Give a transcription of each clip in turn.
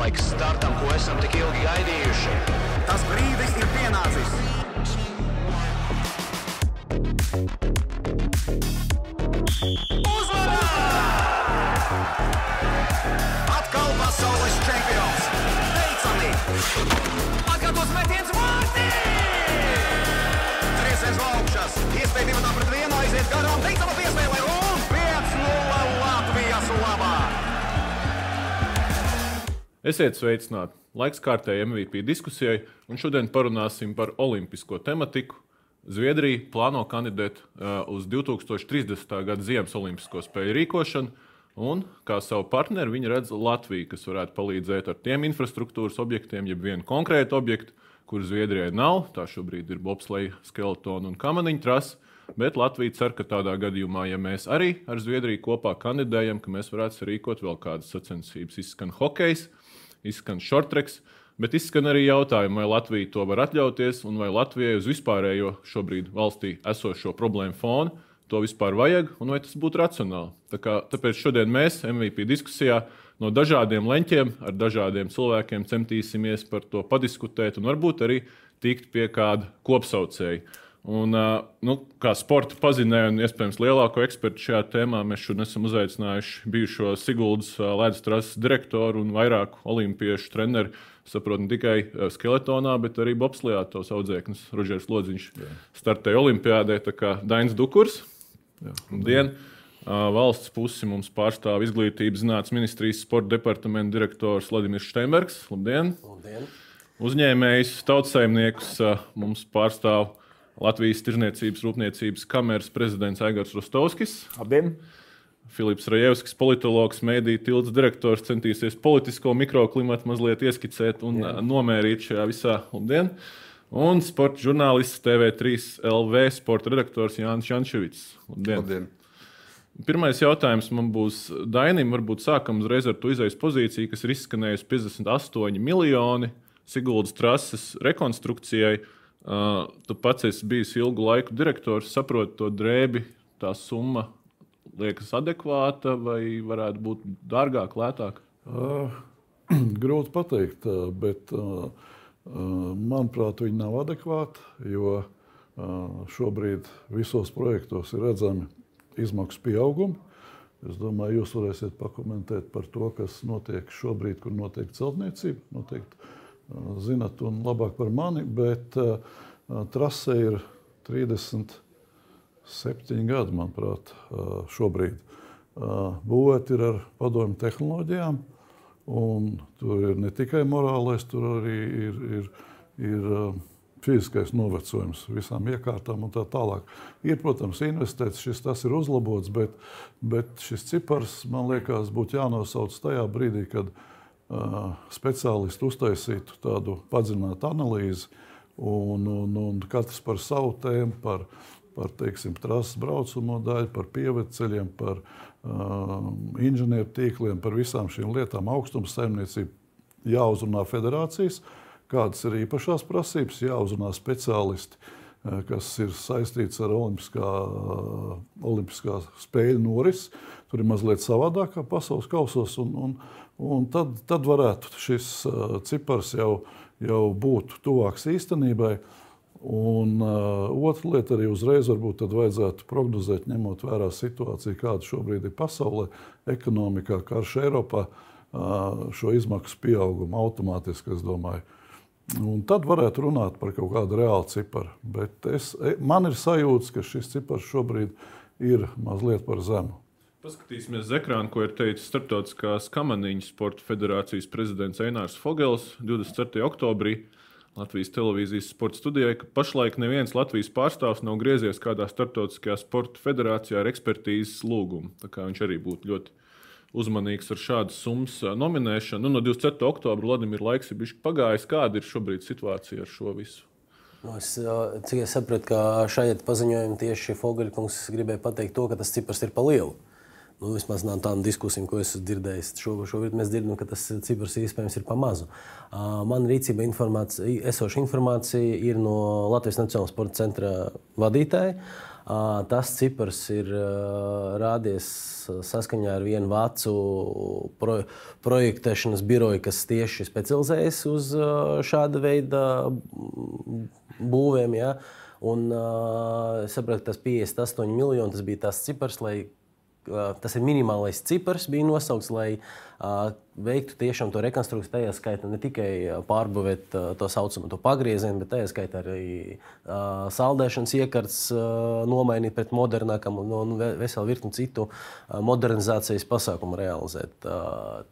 Laiks startam, ko esam tik ilgi gaidījuši. Tas brīdis ir pienācis. Uzvarā! Atkal pasaules čempions! Teicami! Atkārtos metiens vārtī! Trieciens no augšas! Iespēja divi pret vienu aiziet garām! Teicama piespēlē un Esiet sveicināti! Laiks kārtējai MVP diskusijai, un šodien parunāsim par olimpisko tematiku. Zviedrija plāno kandidēt uh, uz 2030. gada Ziemas Olimpisko spēļu rīkošanu, un kā savu partneri viņi redz Latviju, kas varētu palīdzēt ar tiem infrastruktūras objektiem, jeb vienu konkrētu objektu, kur Zviedrijai nav. Tā šobrīd ir bobsleja, skeletona un kamaniņu trasa. Bet Latvija cer, ka tādā gadījumā, ja mēs arī ar Zviedriju kopā kandidējam, ka mēs varētu rīkot vēl kādas sacensības. Izskan hokejs, izskan shortreks, bet izskan arī jautājumi, vai Latvija to var atļauties un vai Latvijai uz vispārējo šobrīd valstī esošo problēmu fonu to vispār vajag un vai tas būtu racionāli. Tā kā, tāpēc šodien mēs MVP diskusijā no dažādiem leņķiem ar dažādiem cilvēkiem centīsimies par to padiskutēt un varbūt arī tikt pie kāda kopsaucēja. Un, nu, kā sporta pazinēju, un iespējams lielāko ekspertu šajā tēmā, mēs šodien esam uzaicinājuši bijušo Siguldas ledus trases direktoru un vairāku olimpiešu treneru. Saprotu, ne tikai skeletonā, bet arī bobslijā tos audzēknis Rožers Lodziņš Jā. startēja Olimpijādē. Tā kā Dainis Dukurs. Labdien! Valsts pusi mums pārstāv Izglītības zinātnes ministrijas sporta departamenta direktors Vladimirs Steinbergs. Labdien! Labdien. Uzņēmējs, tautsaimnieks mums pārstāv Latvijas Tirzniecības Rūpniecības kameras prezidents Aigars Rostovskis. Labdien! Filips Rajevskis, politologs, mēdīņu tilts direktors, centīsies politisko mikroklimatu mazliet ieskicēt un Jā. nomērīt šajā visā labdien. Un sporta žurnālists TV3 LV sporta redaktors Jānis Jančevits. Labdien! labdien. Pirmais jautājums man būs Dainim. Varbūt sākam uzreiz ar to izējas pozīciju, kas ir izskanējusi 58 miljoni Siguldas trases rekonstrukcijai. Uh, tu pats esi bijis ilgu laiku direktors, saproti to drēbi, tā summa liekas adekvāta vai varētu būt dārgāk, lētāk? Uh, grūti pateikt, bet uh, manuprāt, viņi nav adekvāti, jo uh, šobrīd visos projektos ir redzami izmaksu pieaugumi. Es domāju, jūs varēsiet pakomentēt par to, kas notiek šobrīd, kur notiek celtniecība. Noteikti zinat un labāk par mani, bet uh, trase ir 37 gadi, manuprāt, uh, šobrīd. Uh, Būvēta ir ar padomju tehnoloģijām, un tur ir ne tikai morālais, tur arī ir, ir, ir fiziskais novecojums visām iekārtām un tā tālāk. Ir, protams, investēts, šis tas ir uzlabots, bet, bet šis cipars, man liekas, būtu jānosauc tajā brīdī, kad uh, speciālisti uztaisītu tādu padziļinātu analīzi, un, un, un katrs par savu tēmu, par, par teiksim, trases braucamo daļu, par pieveceļiem, par uh, inženieru tīkliem, par visām šīm lietām, augstums saimniecību jāuzrunā federācijas, kādas ir īpašās prasības, jāuzrunā speciālisti, uh, kas ir saistīts ar olimpiskā, uh, olimpiskā spēļu norisi. Tur ir mazliet savādāk kā pasaules kausos. Un, un, Un tad, tad varētu šis uh, cipars jau, jau būt tuvāks īstenībai. Un uh, otra lieta arī uzreiz varbūt vajadzētu prognozēt, ņemot vērā situāciju, kāda šobrīd ir pasaulē, ekonomikā, karš Eiropā, uh, šo izmaksu pieaugumu automātiski, es domāju. Un tad varētu runāt par kaut kādu reālu ciparu. Bet es, e, man ir sajūta, ka šis cipars šobrīd ir mazliet par zemu. Paskatīsimies uz ekrānu, ko ir teicis Startautiskās kamaniņu sporta federācijas prezidents Einārs Fogels 24. oktobrī. Latvijas televīzijas sporta studijai, ka pašlaik neviens Latvijas pārstāvs nav griezies kādā starptautiskajā sporta federācijā ar ekspertīzes lūgumu. Tā kā viņš arī būtu ļoti uzmanīgs ar šādu summas nominēšanu. Nu, no 24. oktobra Vladimir laiks ir bijis pagājis. Kāda ir šobrīd situācija ar šo visu? Nu, es, cik es sapratu, ka šajā paziņojumā tieši Fogaļkungs gribēja pateikt to, ka tas cipars ir pa lielu. Nu, vismaz no tādām diskusijām, ko esmu dzirdējis, šo, šobrīd mēs dzirdam, ka tas cipars iespējams ir pamazu. Uh, man rīcība informācija, esoša informācija ir no Latvijas Nacionālās sporta centra vadītāja. Uh, tas cipars ir rādies saskaņā ar vienu vācu pro, projektēšanas biroju, kas tieši specializējas uz šāda veida būvēm. Ja? Un, uh, es saprotu, tas 58 miljoni tas bija tas cipars, lai tas ir minimālais cipars, bija nosaukts, lai uh, veiktu tiešām to rekonstrukciju. Tajā skaitā ne tikai pārbūvēt uh, to saucamo to pagriezienu, bet tajā skaitā arī uh, saldēšanas iekārtas nomainīt pret modernākam un, un veselu virkni citu modernizācijas pasākumu realizēt.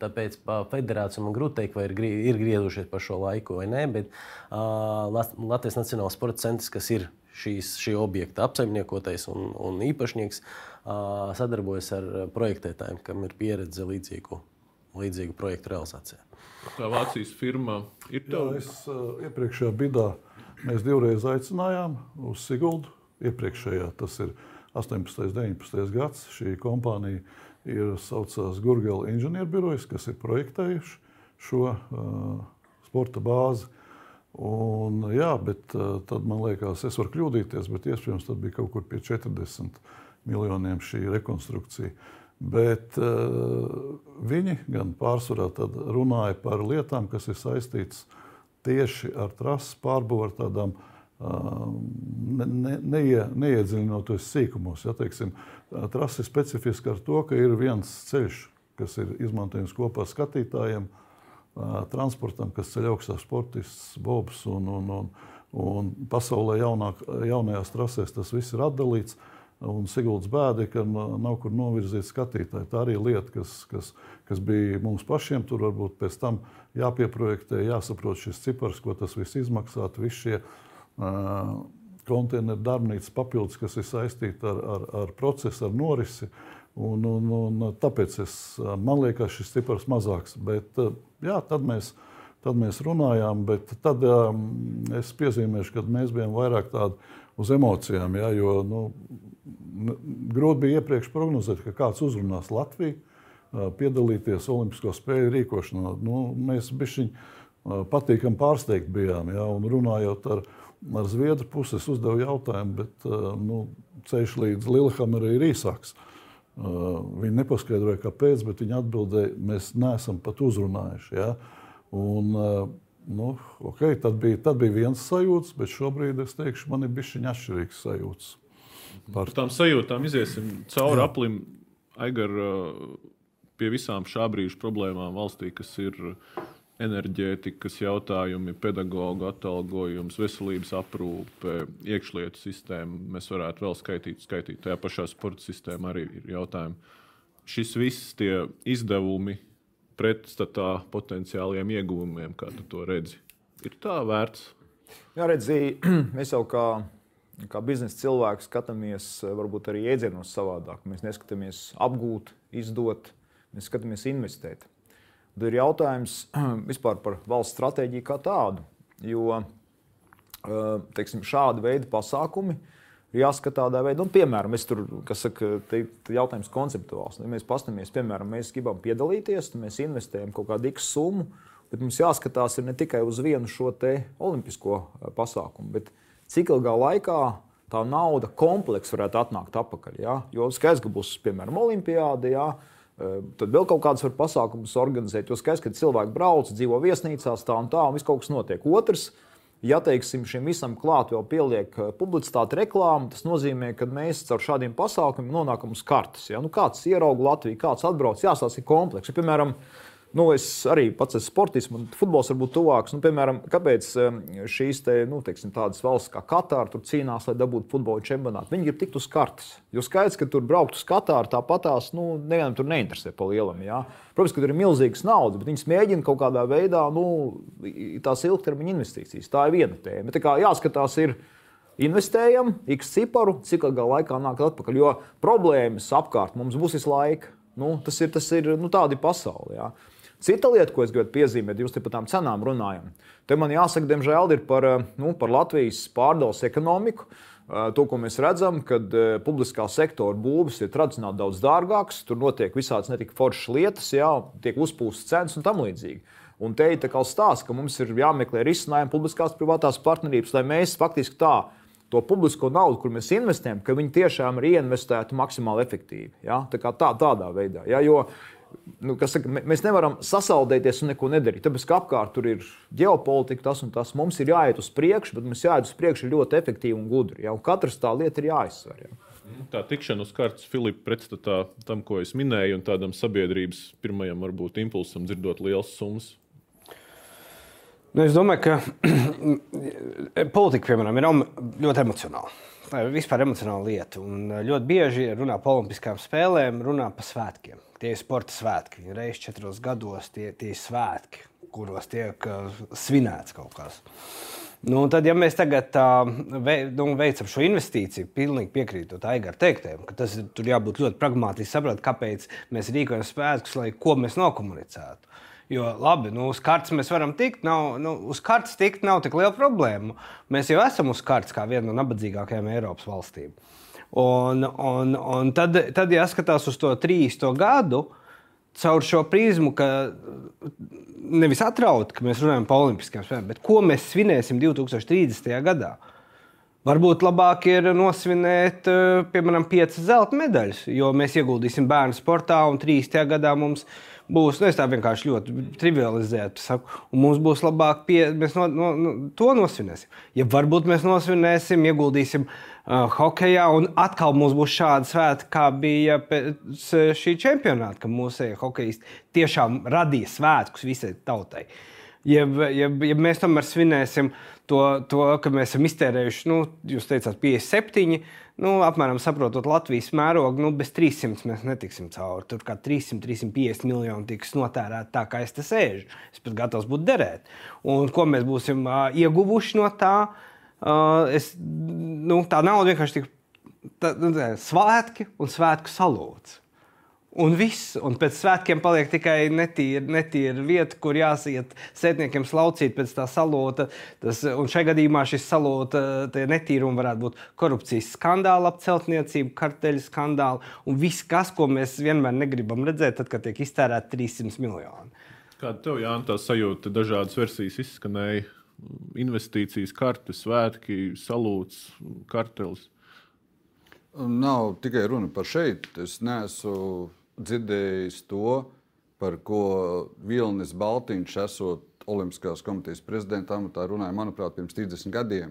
Tāpēc federācija man grūti pateikt, vai ir, ir griezušies par šo laiku vai nē, bet Latvijas Nacionālais sporta centrs, kas ir šīs, šī objekta apsaimniekotais un, un īpašnieks uh, sadarbojas ar projektētājiem, kam ir pieredze līdzīgu, līdzīgu projektu realizācijā. Tā Vācijas firma ir tā līnija. Uh, iepriekšējā bidā mēs divreiz aicinājām uz Siguldu. Iepriekšējā tas ir 18. un 19. gads. Šī kompānija ir saucās Gurgela inženierbirojas, kas ir projektējuši šo uh, sporta bāzi. Un, jā, bet uh, tad man liekas, es varu kļūdīties, bet iespējams tas bija kaut kur pie 40 miljoniem šī rekonstrukcija. Bet uh, viņi gan pārsvarā runāja par lietām, kas ir saistītas tieši ar trases pārbūvi, ar tādām uh, ne, ne, neie, neiedziļinoties sīkumos. Ja, teiksim, trase ir specifiska ar to, ka ir viens ceļš, kas ir izmantojams kopā ar skatītājiem. Uh, transportam, kas ceļ augstā sportists, bobs un, un, un, un pasaulē jaunāk, jaunajās trasēs tas viss ir atdalīts. Un Siguldas bēda, ka nav kur novirzīt skatītāju. Tā arī lieta, kas, kas, kas bija mums pašiem. Tur varbūt pēc tam jāpieprojektē, jāsaprot šis cipars, ko tas viss izmaksātu. Visi šie uh, konteineru darbnīcas papildus, kas ir saistīti ar, ar, ar procesu, ar norisi. Uh, Un, un, un, tāpēc es, man liekas, šis cipars mazāks. Bet, jā, tad, mēs, tad mēs runājām, bet tad um, es piezīmēšu, ka mēs bijām vairāk tādi uz emocijām. Jā, jo nu, grūti bija iepriekš prognozēt, ka kāds uzrunās Latviju, piedalīties Olimpisko spēļu rīkošanā. Nu, mēs bijām patīkami pārsteigti bijām, jā, un runājot ar, ar Zviedru pusi, es uzdevu jautājumu, bet nu, ceļš līdz Lillehammerai ir īsāks. Viņi nepaskaidroja, kāpēc, bet viņi atbildēja, mēs neesam pat uzrunājuši. Ja? Un, nu, okay, tad, bija, tad bija viens sajūta, bet šobrīd es teikšu, man ir bijis atšķirīgs sajūts. Par tām sajūtām iziesim cauri aplim, Aigar, uh, pie visām šā brīža problēmām valstī, kas ir enerģētikas jautājumi, pedagoģa atalgojums, veselības aprūpe, iekšlietu sistēma. Mēs varētu vēl skaitīt, skaitīt. Tajā pašā sporta sistēmā arī ir jautājumi. Šis viss tie izdevumi pretstatā potenciāliem ieguvumiem, kā tu to redzi, ir tā vērts. Jā, redzēji, mēs jau kā, kā biznesa cilvēki skatāmies varbūt arī iedzienos savādāk. Mēs neskatāmies apgūt, izdot, mēs skatāmies investēt. Tad ir jautājums vispār par valsts stratēģiju kā tādu. Jo eh, teiksim, šāda veida pasākumi ir jāskatā tādā veidā, un, piemēram, es tur, kas saka, te ir jautājums konceptuāls. Ja mēs paskatāmies, piemēram, mēs gribam piedalīties, tad mēs investējam kaut kādu X summu, bet mums jāskatās ne tikai uz vienu šo olimpisko eh, pasākumu, bet cik ilgā laikā tā nauda komplekss varētu atnākt atpakaļ. Ja? Jo skaidrs, ka būs, piemēram, olimpiāda. Ja? Ehm, tad vēl kaut kādus pasākumus organizēt. Jo skaidrs, ka cilvēki brauc, dzīvo viesnīcās, tā un tā, un viss kaut kas notiek. Otrs, ja teiksim, šim visam klāt vēl pieliek eh, publicitāte, reklāma, tas nozīmē, ka mēs caur šādiem pasākumiem nonākam uz kartes. Ja? Nu, kāds ierauga Latviju, kāds atbrauc, jāsās ir komplekss. Ja, piemēram, Nu, es arī pats esmu sportists, man futbols varbūt tuvāks. Nu, piemēram, kāpēc šīs te, nu, teiksim, tādas valsts kā Katāra tur cīnās, lai dabūtu futbola čempionātu? Viņi grib tikt uz kartes. Jo skaidrs, ka tur braukt uz Katāru tāpatās, nu, nevienam tur neinteresē pa lielam. Jā. Protams, ka tur ir milzīgas naudas, bet viņi mēģina kaut kādā veidā nu, tās ilgtermiņa investīcijas. Tā ir viena tēma. Tā kā jāskatās, ir investējam, x ciparu, cik ilgā laikā nāk atpakaļ. Jo problēmas apkārt mums būs visu laiku. Nu, tas ir, tas ir nu, tāda pasaule. Jā. Cita lieta, ko es gribētu piezīmēt, jūs te par tām cenām runājam. Te man jāsaka, diemžēl, ir par, eh, nu, par Latvijas pārdales ekonomiku. Uh, To, ko mēs redzam, kad uh, publiskā sektora būvniecības ir tradicionāli daudz dārgākas, tur notiek visādas netik foršas lietas, jā, tiek uzpūstas cenas un tam līdzīgi. Un te ir tā kā stāsts, ka mums ir jāmeklē risinājumi publiskās privātās partnerības, lai mēs faktiski tā to publisko naudu, kur mēs investējam, ka viņi tiešām ir ieinvestēti maksimāli efektīvi. Ja? Tā kā tā, tādā veidā. Ja? Jo, nu, saka, mē- mēs nevaram sasaldēties un neko nedarīt. Tāpēc, ka apkārt tur ir ģeopolitika, tas un tas. Mums ir jāiet uz priekšu, bet mums jāiet uz priekšu ļoti efektīvi un gudri. Ja? Un katrs tā lieta ir jāizsver. Ja? Tā tikšana uz kārtas Filipa pretstatā tam, ko es minēju, un tādam sabiedrības pirmajam varbūt impulsam dzirdot lielas summas. Nu, es domāju, ka politika, piemēram, ir ļoti emocionāla. Tā ir vispār emocionāla lieta. Un eh, ļoti bieži runā par olimpiskām spēlēm, runā par svētkiem. Tie ir sporta svētki. Reizes četros gados tie, tie ir svētki, kuros tiek uh, svinēts kaut kas. Nu, tad, ja mēs tagad uh, vei, nu, veicam šo investīciju, pilnīgi piekrītu Aigara teiktajam, ka tas ir jābūt ļoti pragmātiski, saprotam, kāpēc mēs rīkojam svētkus, lai ko mēs nokomunicētu. Jo labi, nu, uz kartes mēs varam tikt. Nav, nu, uz kartes tikt nav tik liela problēma. Mēs jau esam uz kartes kā viena no nabadzīgākajām Eiropas valstīm. Un, un, un tad, tad jāskatās uz to 30. gadu caur šo prizmu, ka nevis atraut, ka mēs runājam par Olimpiskajām spēlēm, bet ko mēs svinēsim 2030. gadā. Varbūt labāk ir nosvinēt, eh, piemēram, piecas zelta medaļas, jo mēs ieguldīsim bērnu sportā, un 30. gadā mums būs, nu, tā vienkārši ļoti trivializēti saku, un mums būs labāk, pie, mēs no, no, no, to nosvinēsim. Ja varbūt mēs nosvinēsim, ieguldīsim uh, hokeja, un atkal mums būs šāda svēta, kā bija pēc šī čempionāta, ka mūsu hokejisti tiešām radīja svētkus visai tautai. Ja, ja, ja mēs tomēr svinēsim to, to ka mēs esam iztērējuši, nu, jūs teicāt, 57, nu, apmēram saprotot Latvijas mērogu, nu, bez 300 mēs netiksim cauri. Tur kā 300, 350 miljoni tiks notērēti tā, kā es te sēžu. Es pat gatavs būt derēt. Un ko mēs būsim uh, ieguvuši no tā? Uh, es, nu, tā nauda vienkārši tik tā, nu, tā, svētki un svētku salūts. Un viss, un pēc svētkiem paliek tikai netīra, netīra vieta, kur jāsiet sētniekiem slaucīt pēc tā salota. Tas, un šajā gadījumā šis salota netīrums varētu būt korupcijas skandāla, apceltniecība, karteļu skandāli un viss, kas, ko mēs vienmēr negribam redzēt, tad, kad tiek iztērēti 300 miljoni. Kāda tev, Jānis, tā sajūta? Dažādas versijas izskanēja. Investīcijas, kartes, svētki, salūts, kartelis. Nav tikai runa par šeit. Es neesmu dzirdējis to, par ko Vilnis Baltiņš, esot Olimpiskās komitejas prezidenta amatā, runāja, manuprāt, pirms 30 gadiem.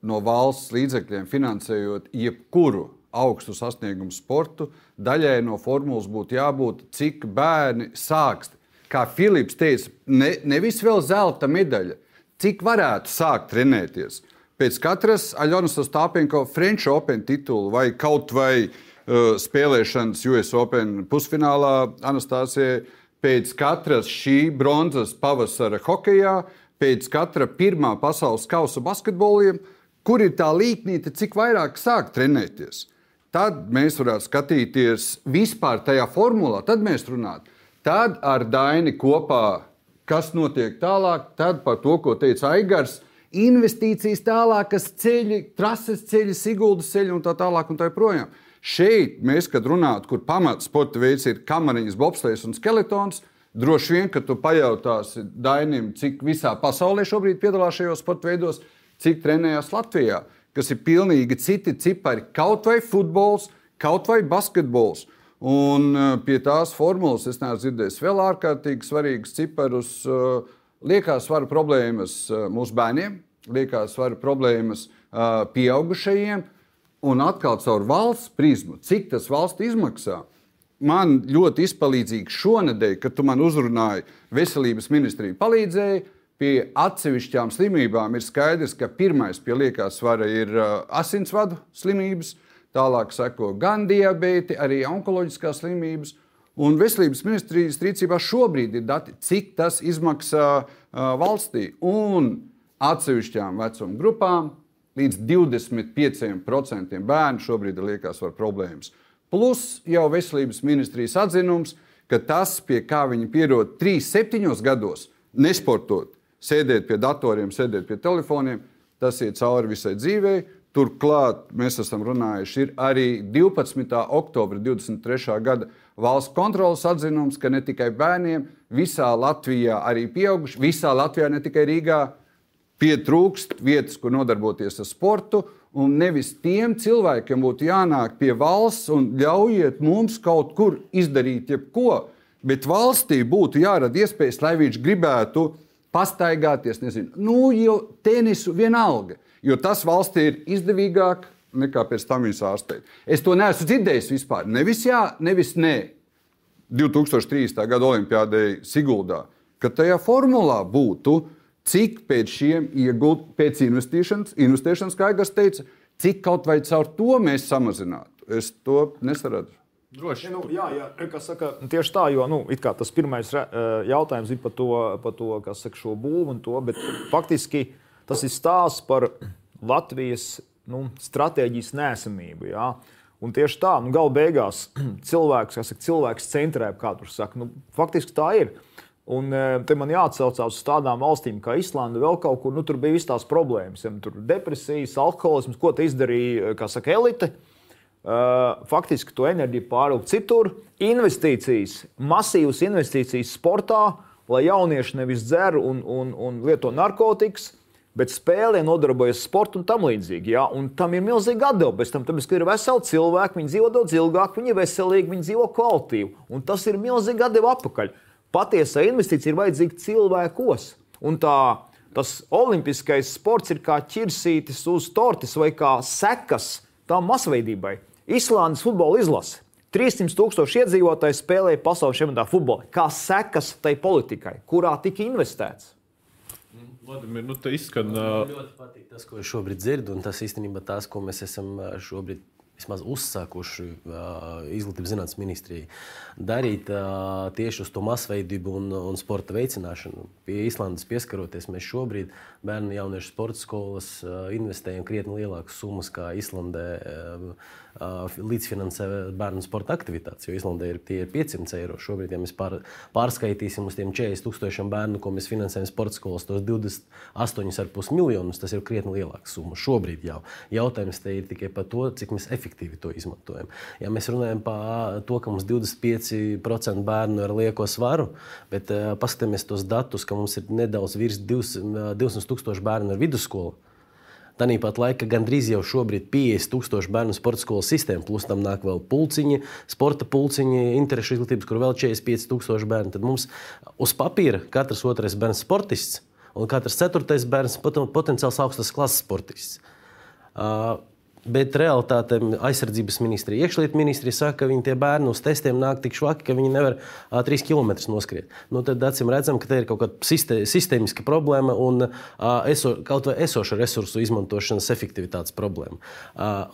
No valsts līdzekļiem finansējot jebkuru augstu sasniegumu sportu, daļai no formulas būtu jābūt, cik bērni sākst. Kā Filips teica, ne, nevis vēl zelta medaļa, cik varētu sākt trenēties. Pēc katras Aļonas Stāpenko French Open titula vai kaut vai uh, spēlēšanas US Open pusfinālā Anastācijai, pēc katras šī bronzas pavasara hokeja, pēc katra pirmā pasaules kausa basketboliem, kur ir tā līnija, cik vairāk sāk trenēties. Tad mēs varētu skatīties vispār tajā formulā, tad mēs runātu. Tad ar Daini kopā, kas notiek tālāk, tad par to, ko teica Aigars, investīcijas tālākas ceļi, trases ceļi, Siguldas ceļi un tā tālāk. Un tā joprojām. Šeit mēs, kad runājam, kur pamats sporta veids ir kamariņas, bobslēgs un skeletons, droši vien, ka tu pajautāsi Dainim, cik visā pasaulē šobrīd piedalās šajos sporta veidos, cik trenējās Latvijā, kas ir pilnīgi citi cipari. Kaut vai futbols, kaut vai basketbols. Un uh, pie tās formulas es neesmu dzirdējis vēl ārkārtīgi svarīgus ciparus. Uh, Liekās svara problēmas uh, mūsu bērniem, liekās svara problēmas uh, pieaugušajiem, un atkal caur valsts prizmu, cik tas valsts izmaksā. Man ļoti izpalīdzīgi šonadēļ, kad tu man uzrunāji, veselības ministrija palīdzēja. Pie atsevišķām slimībām ir skaidrs, ka pirmais pie liekās svara ir uh, asinsvadu slimības, tālāk seko gan diabēti, arī onkoloģiskās slimības. Un veselības ministrijas rīcībā šobrīd ir dati, cik tas izmaksā uh, valstī. Un atsevišķām vecuma grupām līdz 25% bērnu šobrīd liekas ar problēmas. Plus jau veselības ministrijas atzinums, ka tas, pie kā viņi pierod 3-7 gados, nesportot, sēdēt pie datoriem, sēdēt pie telefoniem, tas iet cauri visai dzīvei. Turklāt mēs esam runājuši, ir arī 12. oktobra 23. gada valsts kontrolas atzinums, ka ne tikai bērniem, visā Latvijā, arī pieauguši, visā Latvijā, ne tikai Rīgā, pietrūkst vietas, kur nodarboties ar sportu. Un nevis tiem cilvēkiem būtu jānāk pie valsts un ļaujiet mums kaut kur izdarīt jebko, bet valstī būtu jārada iespējas, lai viņš gribētu pastaigāties, nezinu, nu, jau tenisu vienalga. Jo tas valstī ir izdevīgāk nekā pēc tam viņas ārstēt. Es to neesmu dzirdējis vispār. Nevis jā, nevis nē. 2030. gada Olimpijādei Siguldā, ka tajā formulā būtu cik pēc šiem iegūt, pēc investēšanas, investēšanas kā Aigars teica, cik kaut vai caur to mēs samazinātu. Es to nesaredzu. Droši. Ja, nu, jā, jā, kas saka, tieši tā, jo nu, it kā tas pirmais eh, jautājums ir par to, par to kas saka, šo būvu un to, bet faktiski tas ir stāsts par Latvijas nu, stratēģijas nesamību. Jā. Un tieši tā, nu, gala beigās cilvēks, kas saka, cilvēks centrē, kā tur saka, nu, faktiski tā ir. Un eh, te man jāatcaucas uz tādām valstīm kā Islanda, vēl kaut kur, nu, tur bija visas tās problēmas. Ja, tur depresijas, alkoholisms, ko izdarīja, kā saka, elite. Uh, faktiski to enerģiju pārvilkt citur. Investīcijas, masīvas investīcijas sportā, lai jaunieši nevis dzer un, un, un lieto narkotikas, bet spēlē, nodarbojas ar sportu un tam līdzīgi. Ja? Un tam ir milzīga. Pēc tam, tāpēc, ir veseli cilvēki, viņi dzīvo daudz ilgāk, viņi ir veselīgi, viņi dzīvo kvalitīvi. Un tas ir milzīgi atdeve atpakaļ. Patiesā investīcija ir vajadzīga cilvēkos. Un tā, tas olimpiskais sports ir kā ķirsītis uz tortes vai kā sekas tam masveidībai. Islandes futbola izlase. 300 tūkstoši iedzīvotāji spēlēja pasaules čempionātā futbolu. Kā sekas tai politikai, kurā tika investēts? Vladimir, nu te izskan. Man ļoti patīk tas, ko es šobrīd dzirdu, un tas īstenībā tas, ko mēs esam šobrīd vismaz uzsākuši uh, izglītības zinātnes ministrijai, darīt uh, tieši uz to masveidību un, un sporta veicināšanu. Pie Islandes pieskaroties, mēs šobrīd bērnu un jauniešu sporta skolas uh, investējam krietni lielākas summas kā Islandē. Uh, uh, līdzfinansē bērnu sporta aktivitātes, jo Islandē ir, tie ir 500 eiro. Šobrīd, ja mēs pār, pārskaitīsim uz tiem 40 tūkstošiem bērnu, ko mēs finansējam sporta skolas, tos 28,5 miljonus, tas ir krietni lielāka summa. Šobrīd jau jautājums te ir tikai par to, cik mēs efektīvi to izmantojam. Ja mēs runājam par to, ka mums 25% bērnu ir lieko svaru, bet uh, paskatāmies tos datus, ka mums ir nedaudz virs 200 tūkstoši bērnu ar vidusskolu. Tāpat laikā gandrīz jau šobrīd 50,000 bērnu sporta skolas sistēma, plus tam nāk vēl pulciņi, sporta pulciņi, interešu izglītības, kur vēl 45,000 bērnu. Tad mums uz papīra katrs otrais bērns ir sportists, un katrs ceturtais bērns ir potenciāls augstas klases sportists. Uh, Bet realitāte aizsardzības ministrija, iekšlietu ministrija saka, ka viņi tie bērni uz testiem nāk tik švaki, ka viņi nevar uh, 3 km noskriet. Nu, tad acīm redzam, ka te ir kaut kāda sistē, sistēmiska problēma un uh, eso, kaut vai esoša resursu izmantošanas efektivitātes problēma.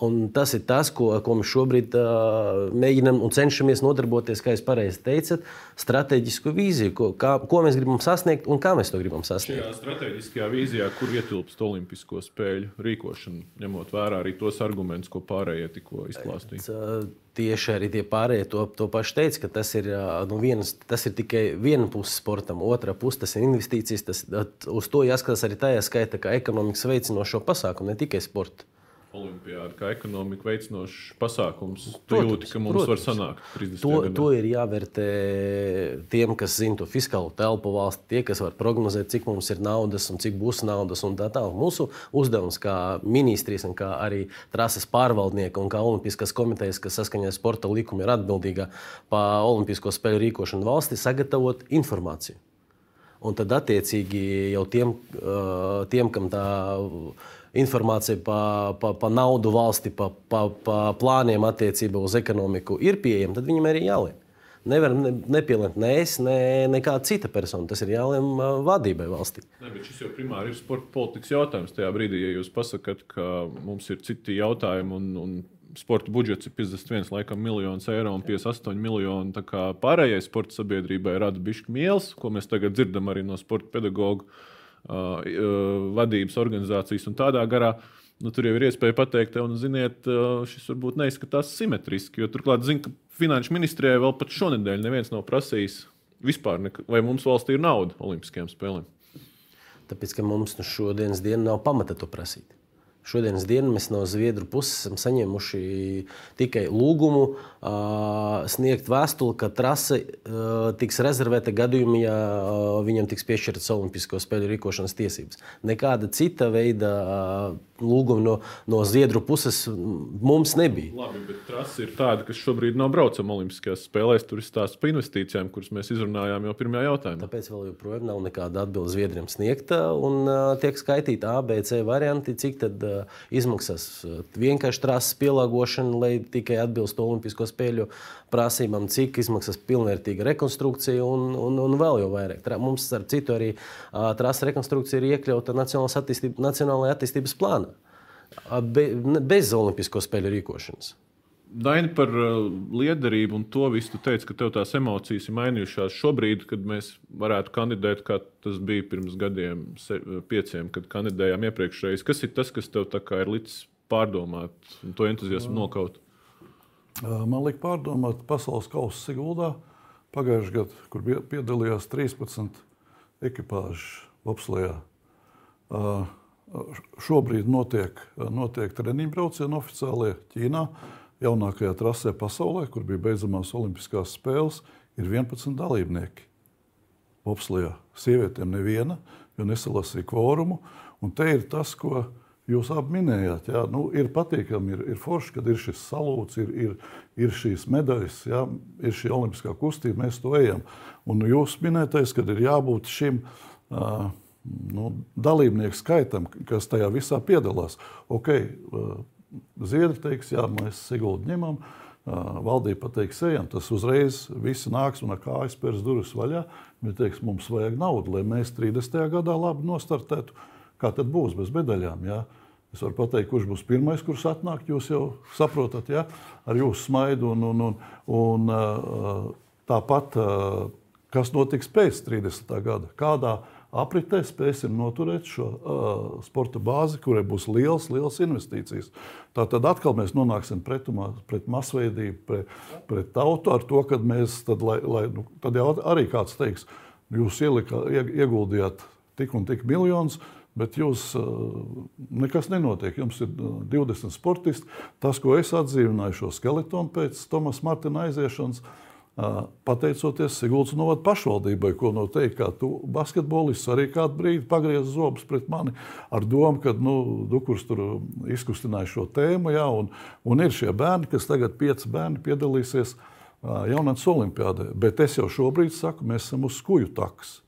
Un tas ir tas, ko, ko mēs šobrīd uh, mēģinam un cenšamies nodarboties, kā jūs pareizi teicat, strateģisku vīziju, ko, kā, ko mēs gribam sasniegt un kā mēs to gribam sasniegt. Šajā strateģiskajā vīzijā, kur ietilpst Olimpisko spēļu rīkošana, ņemot vērā arī tos argumentus, ko pārējie tikko izklāstīja. Uh, Tieši arī tie pārējie to, to pašu teica, ka tas ir, uh, nu, vienas, tas ir tikai viena puse sportam, otra puse tas ir investīcijas. Tas, at- uz to jāskatās arī tajā skaitā, kā ekonomikas veicinošo pasākumu, ne tikai sporta. Olimpiāda kā ekonomika veicinošs pasākums. Tu Protams, jūti, ka mums protams. var sanākt 30 To, gadā. to ir jāvērtē tiem, kas zina to fiskālo telpu valsts, tie, kas var prognozēt, cik mums ir naudas un cik būs naudas. un tā tālāk. Mūsu uzdevums kā ministrijas, un kā arī trases pārvaldnieka un kā Olimpiskās komitejas, kas saskaņā ar sporta likumu ir atbildīga par Olimpisko spēļu rīkošanu valstī, sagatavot informāciju. Un tad, attiecīgi, jau tiem, tiem kam tā informācija par pa, pa naudu valsti, par pa, pa plāniem attiecībā uz ekonomiku ir pieejama, tad viņam arī jālem. Nevar ne, nepielēmt ne es, ne nekāda cita persona. Tas ir jālem vadībai valstī. Ne, šis jau primāri ir sporta politikas jautājums. Tajā brīdī, ja jūs pasakāt, ka mums ir citi jautājumi un, un sporta budžets ir 51 laikam, miljonus eiro un 58 miljoni, tā kā pārējai sporta sabiedrībai rada bišķi mielas, ko mēs tagad dzirdam arī no sporta pedagoģa uh, vadības organizācijas un tādā garā. Nu, tur jau ir iespēja pateikt, un, ziniet, uh, šis varbūt neizskatās simetriski. Jo turklāt, zinu, ka Finanšu ministrijai vēl pat šonadēļ neviens nav prasījis vispār, nek- vai mums valstī ir nauda Olimpiskajām spēlēm. Tāpēc, ka mums nu šodienas dienā nav pamata to prasīt. Šodienas dienā mēs no Zviedru puses esam saņēmuši tikai lūgumu uh, sniegt vēstuli, ka trase uh, tiks rezervēta gadījumā, ja uh, viņam tiks piešķirtas Olimpisko spēļu rīkošanas tiesības. Nekāda cita veida lūguma no, no Zviedru puses mums nebija. Labi, bet trase ir tāda, kas šobrīd nav braucama Olimpiskajās spēlēs. Tur ir stāsts par investīcijām, kuras mēs izrunājām jau pirmajā jautājumā. Tāpēc vēl joprojām nav nekāda atbilde Zviedriem sniegta. Un, tiek skaitīti A, B, C varianti, cik tad izmaksas uh, vienkārši trases pielāgošana, lai tikai atbilstu Olimpisko spēļu prasībām, cik izmaksas pilnvērtīga rekonstrukcija un, un, un vēl jau vairāk. Tra, mums, starp citu, arī trases rekonstrukcija ir iekļauta attīstība, Nacionālajā attīstības plānā. Be, bez Olimpisko spēļu rīkošanas. Daini par uh, liederību un to visu. Tu teici, ka tev tās emocijas ir mainījušās šobrīd, kad mēs varētu kandidēt, kā tas bija pirms gadiem, se, pieciem, kad kandidējām iepriekšējais. Kas ir tas, kas tev ir licis pārdomāt un to entuziasmu nokaut? Man liekas, pārdomāt pasaules kausa Siguldā pagājušajā gadā, kur piedalījās 13 ekipāžu Vopslējā. Šobrīd notiek, notiek treniņu braucieni oficiālie Ķīnā jaunākajā trasē pasaulē, kur bija beidzamās Olimpiskās spēles, ir 11 dalībnieki. Opslijā sievietēm neviena, jo nesalasīja kvorumu. Un te ir tas, ko jūs abi minējāt. Jā, nu, ir patīkami, ir, ir forši, kad ir šis salūts, ir, ir, ir šīs medaļas, jā, ir šī olimpiskā kustība, mēs to ejam. Un jūs minētais, kad ir jābūt šim. Uh, nu, dalībnieku skaitam, kas tajā visā piedalās. Okay, Zviedri teiks, jā, mēs Siguldu ņemam, valdība pateiks, ejam, tas uzreiz viss nāks un ar kājas pērs durvis vaļā. Viņi teiks, mums vajag naudu, lai mēs 30. gadā labi nostartētu. Kā tad būs bez medaļām? Jā? Es varu pateikt, kurš būs pirmais, kurš atnāk. Jūs jau saprotat, ja? ar jūsu smaidu. Un, un, un, un, tāpat, kas notiks pēc 30. gada, kādā apritē spēsim noturēt šo uh, sporta bāzi, kurai būs liels, liels investīcijas. Tad atkal mēs nonāksim pretumā pret masveidību, pret, pret tautu ar to, ka mēs tad, lai, lai, nu, tad jau arī kāds teiks, jūs ielika, ieguldījāt tik un tik miljonus. Bet jūs nekas nenotiek. Jums ir 20 sportisti. Tas, ko es atdzīvināju, šo skeletonu pēc Tomas Martina aiziešanas, uh, pateicoties Sigūdas novada pašvaldībai, ko no teikt, kā tu basketbolists arī kādu brīdi pagriez zobus pret mani ar domu, ka nu, Dukurs tur izkustināja šo tēmu, jā, un, un ir šie bērni, kas tagad pieci bērni piedalīsies jaunatnes olimpiādē. Bet es jau šobrīd saku, mēs esam uz skuju taks.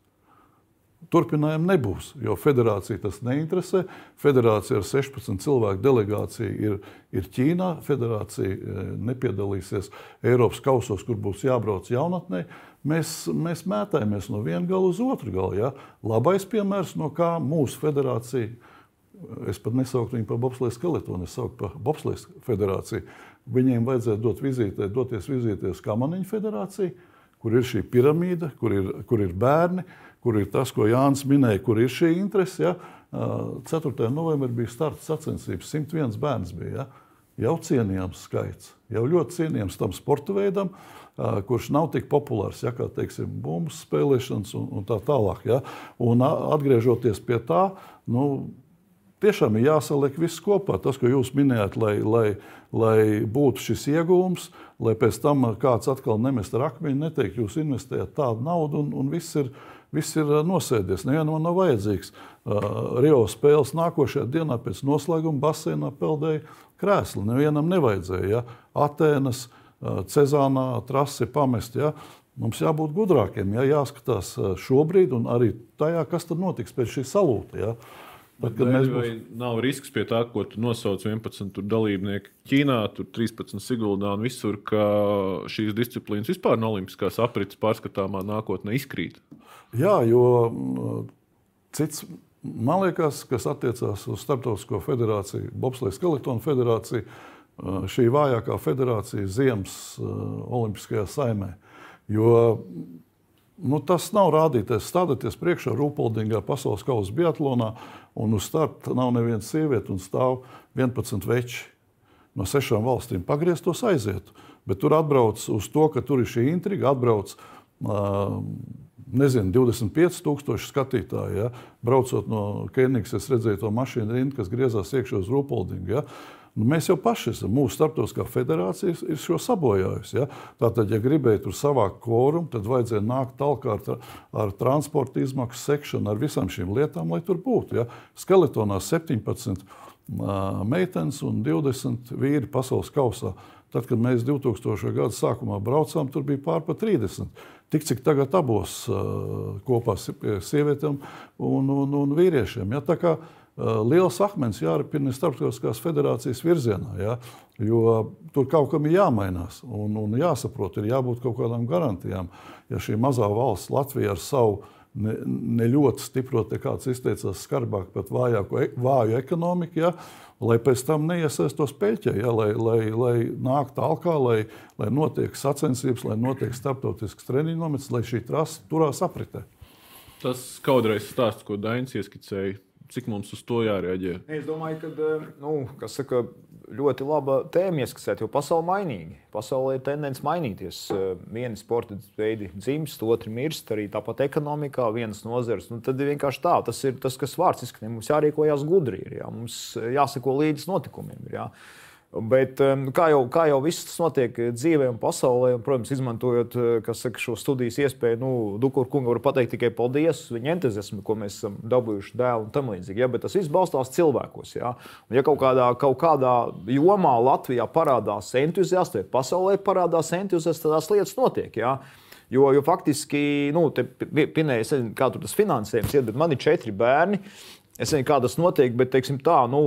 Turpinājumu nebūs, jo federācija tas neinteresē. Federācija ar 16 cilvēku delegāciju ir, ir Ķīnā. Federācija e, nepiedalīsies Eiropas kausos, kur būs jābrauc jaunatnē. Mēs, mēs mētājamies no viena gala uz otru galu. Ja? Labais piemērs, no kā mūsu federācija, es pat nesauktu viņu par bobslēgas skeletonu, es sauktu par bobslēgas federāciju. Viņiem vajadzētu dot vizītē, doties vizīties Kamaniņu federāciju, kur ir šī piramīda, kur ir, kur ir bērni kur ir tas, ko Jānis minēja, kur ir šī interese. Ja? 4. novembrī bija starta sacensības, 101 bērns bija. Ja? Jau cienījams skaits, jau ļoti cienījams tam sporta veidam, kurš nav tik populārs, ja, kā teiksim, bumbas spēlēšanas un, un tā tālāk. Ja? Un atgriežoties pie tā, nu, tiešām ir jāsaliek viss kopā. Tas, ko jūs minējāt, lai, lai, lai būtu šis iegūms, lai pēc tam kāds atkal nemest ar akmeņu, neteikt, jūs investējat tādu naudu un, un viss ir viss ir nosēdies. Nevienam nav vajadzīgs. Rio spēles nākošajā dienā pēc noslēguma basēnā peldēja krēsli. Nevienam nevajadzēja. Ja? Atēnas, Cezānā trasi pamest. Ja? Mums jābūt gudrākiem, ja jāskatās šobrīd un arī tajā, kas tad notiks pēc šī salūta. Ja? Bet, kad mēs būs... Nav risks pie tā, ko tu nosauc 11 dalībnieku Ķīnā, tur 13 Siguldā un visur, ka šīs disciplīnas vispār no Olimpiskās aprits pārskatāmā nākotnē izkrīt. Jā, jo mm, cits, man liekas, kas attiecās uz Startautisko federāciju, Bobslēgas Skeletonu federāciju, šī vājākā federācija Ziemas Olimpiskajā saimē. Jo nu, tas nav rādīties. Stādieties priekšā Rūpoldingā pasaules kausa biatlonā, un uz starta nav nevienas sievietes, un stāv 11 veči no sešām valstīm. Pagrieztos aiziet. Bet tur atbrauc uz to, ka tur ir šī intriga, atbrauc uh, nezinu, 25,000 skatītāju. Ja? Braucot no Kenijas, es redzēju to mašīnu rindu, kas griezās iekšā uz Rūpoldingu. Ja? Nu, mēs jau paši esam, mūsu starptautiskā federācija ir šo sabojājusi. Ja? Tātad, ja gribēja tur savākt kvorumu, tad vajadzēja nākt tālāk ar, ar transporta izmaksu sekšanu, ar visām šīm lietām, lai tur būtu. Ja? Skeletonā 17 uh, meitenes un 20 vīri pasaules kausā. Tad, kad mēs 2000. gada sākumā braucām, tur bija pārpa 30. Tik cik tagad abos uh, kopā sievietēm un, un, un vīriešiem. Ja? Kā uh, liels akmens jāripina starptautiskās federācijas virzienā, ja? jo tur kaut kam ir jāmainās un, un jāsaprot, ir jābūt kaut kādām garantijām. Ja šī mazā valsts Latvija ar savu ne, ne ļoti stipro, kāds izteicās skarbāk, pat vājāku, vāju ekonomiku, ja? Lai pēc tam neiesaistos peļķē, ja, lai, lai, lai nāk tālāk, lai, lai notiek sacensības, lai notiek starptautisks treniņu nomets, lai šī trasa turās apritē. Tas kādreiz stāsts, ko Dainis ieskicēja, cik mums uz to jārēģē. Es domāju, ka nu, saka, ļoti laba tēma ieskicēt, jo pasaule mainīga. Pasaulē ir tendence mainīties. Viena sporta veidi dzimst, otra mirst, arī tāpat ekonomikā, vienas nozares. Nu, tad ir vienkārši tā, tas ir tas, kas vārds izskanē. Mums jārīkojas gudri, ir, jā. mums jāseko līdzi notikumiem. Ir, jā. Bet, kā jau, kā jau viss tas notiek dzīvē un pasaulē, un, protams, izmantojot eh, saka, šo studijas iespēju, nu, Dukuru kungu var pateikt tikai paldies viņa entuziasmu, ko mēs esam dabūjuši dēlu un tam līdzīgi. Ja? Bet tas viss balstās cilvēkos. Ja, un, ja kaut kādā, kaut kādā jomā Latvijā parādās entuziasti, vai pasaulē parādās entuziasti, tad tās lietas notiek. Ja? Jo, jo faktiski, nu, te pinēja, kā tur tas finansējums ir, bet man ir četri bērni. Es nezinu, kā tas notiek, bet teiksim, tā, nu,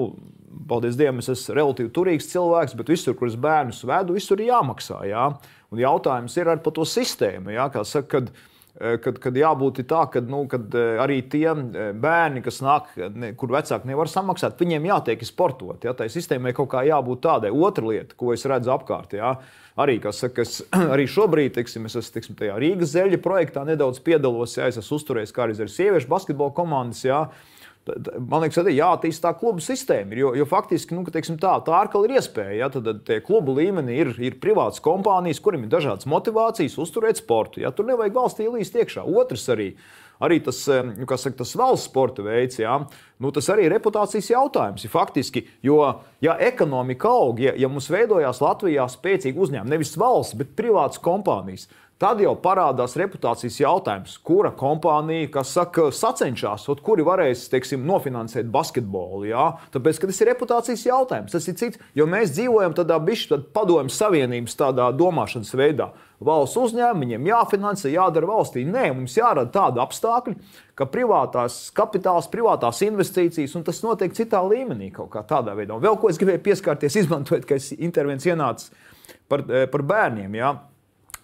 paldies Dievam, es esmu relatīvi turīgs cilvēks, bet visur, kur es bērnus vedu, visur ir jāmaksā. Jā? Un jautājums ir ar to sistēmu. Jā? Kā saka, kad, eh, kad, kad jābūt tā, ka nu, kad eh, arī tie eh, bērni, kas nāk, ne, kur vecāki nevar samaksāt, viņiem jātiek sportot. Ja? Tai sistēmai kaut kā jābūt tādai. Otra lieta, ko es redzu apkārt. Ja? Arī, saka, es, arī šobrīd, teiksim, es esmu teiksim, Rīgas zeļa projektā nedaudz piedalos. Ja? Es esmu uzturējis kā arī sieviešu basketbola komandas. Ja? Man liekas, arī jāattīst tā klubu sistēma. Jo, jo faktiski nu, tā, tā ārkala ir iespēja. Ja, tad, tie klubu līmenī ir, ir privātas kompānijas, kuriem ir dažādas motivācijas uzturēt sportu. Ja, tur nevajag valstī līst iekšā. Otrs arī. Arī tas, nu, saka, tas valsts sporta veids, jā, nu, tas arī ir reputācijas jautājums. Ja faktiski, jo, ja ekonomika aug, ja, ja mums veidojās Latvijā spēcīgi uzņēmumi, nevis valsts, bet privātas kompānijas, Tad jau parādās reputācijas jautājums, kura kompānija, kas saka, sacenšas, kuri varēs teiksim, nofinansēt basketbolu. Jā? Tāpēc tas ir reputācijas jautājums. Tas ir cits, jo mēs dzīvojam tādā bišķi padomju savienības tādā domāšanas veidā. Valsts uzņēmumiem jāfinansē, jādara valstī. Nē, mums jārada tāda apstākļa, ka privātās kapitāls, privātās investīcijas, un tas notiek citā līmenī kaut kā tādā veidā. Un vēl ko es gribēju pieskarties, izmantojot, ka es intervenci ienācu par, eh, par bērniem. Jā?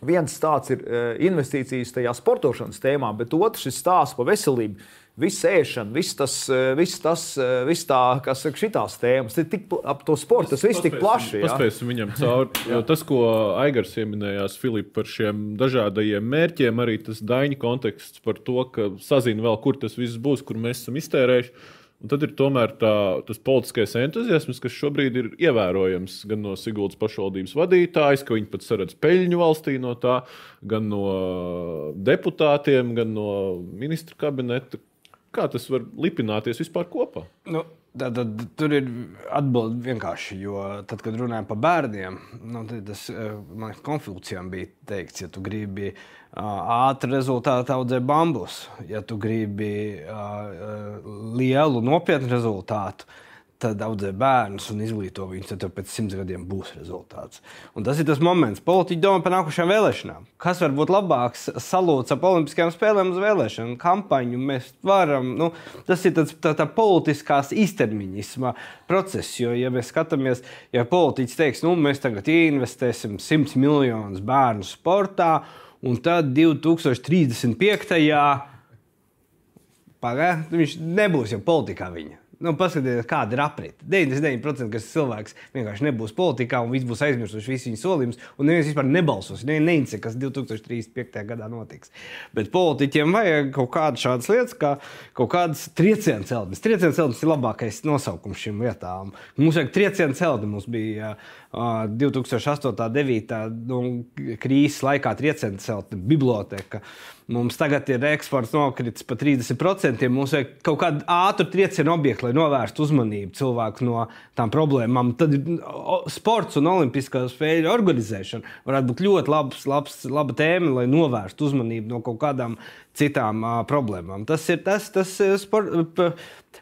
Viens tāds ir e, investīcijas tajā sportošanas tēmā, bet otrs ir stāsts par veselību. Viss ēšana, viss tas, e, viss tas, e, viss tā, kas ir šitās tēmas, ir tik ap to sportu, tas viss tik plaši. Paspēsim viņam cauri. tas, ko Aigars pieminējās, Filip, par šiem dažādajiem mērķiem, arī tas daņu konteksts par to, ka sazina vēl, kur tas viss būs, kur mēs esam iztērējuši. Un tad ir tomēr tā, tas politiskais entuziasms, kas šobrīd ir ievērojams gan no Siguldas pašvaldības vadītājas, ka viņi pat saredz peļņu valstī no tā, gan no deputātiem, gan no ministra kabineta. Kā tas var lipināties vispār kopā? Nu, tad, tad, tur ir atbilde vienkārši, jo tad, kad runājam par bērniem, nu, tas man konflikcijām bija teikts, ja tu gribi uh, ātru rezultātu audzē bambus. Ja tu gribi lielu, nopietnu rezultātu, tad audzē bērnus un izglīto viņus, tad pēc simts gadiem būs rezultāts. Un tas ir tas moments, kad politiķi domā par nākamajām vēlēšanām. Kas var būt labāks salūts ap Olimpiskajām spēlēm uz vēlēšanu kampaņu? Mēs varam, nu, tas ir tāds, tā, tā politiskās īstermiņisma process. Jo, ja mēs skatāmies, ja politiķis teiks, nu, mēs tagad investēsim 100 miljonus bērnu sportā, un tad 2035. Pagaidā, viņš nebūs jau politikā viņa. Nu, Paskatieties, kāda ir aprite. 99% kas cilvēks vienkārši nebūs politikā, un viss būs aizmirsuši visus viņa solījumus, un neviens vispār nebalsos. Neviens neinteresē, kas 2035. gadā notiks. Bet politiķiem vajag kaut kādas šādas lietas, kā kaut kādas triecienu celtnes. Triecienu celtnes ir labākais nosaukums šīm vietām. Mums vajag triecienu celtni. Mums bija uh, 2008. un 2009. Nu, krīzes laikā triecienu celtne, biblioteka. Mums tagad ir eksports nokritis par 30%. Mums vajag kaut kādu ātru triecienu objektu, lai novērstu uzmanību cilvēku no tām problēmām. Tad sports un olimpiskā spēļu organizēšana varētu būt ļoti labs, labs, laba tēma, lai novērstu uzmanību no kaut kādām citām uh, problēmām. Tas ir tas, tas sport, p,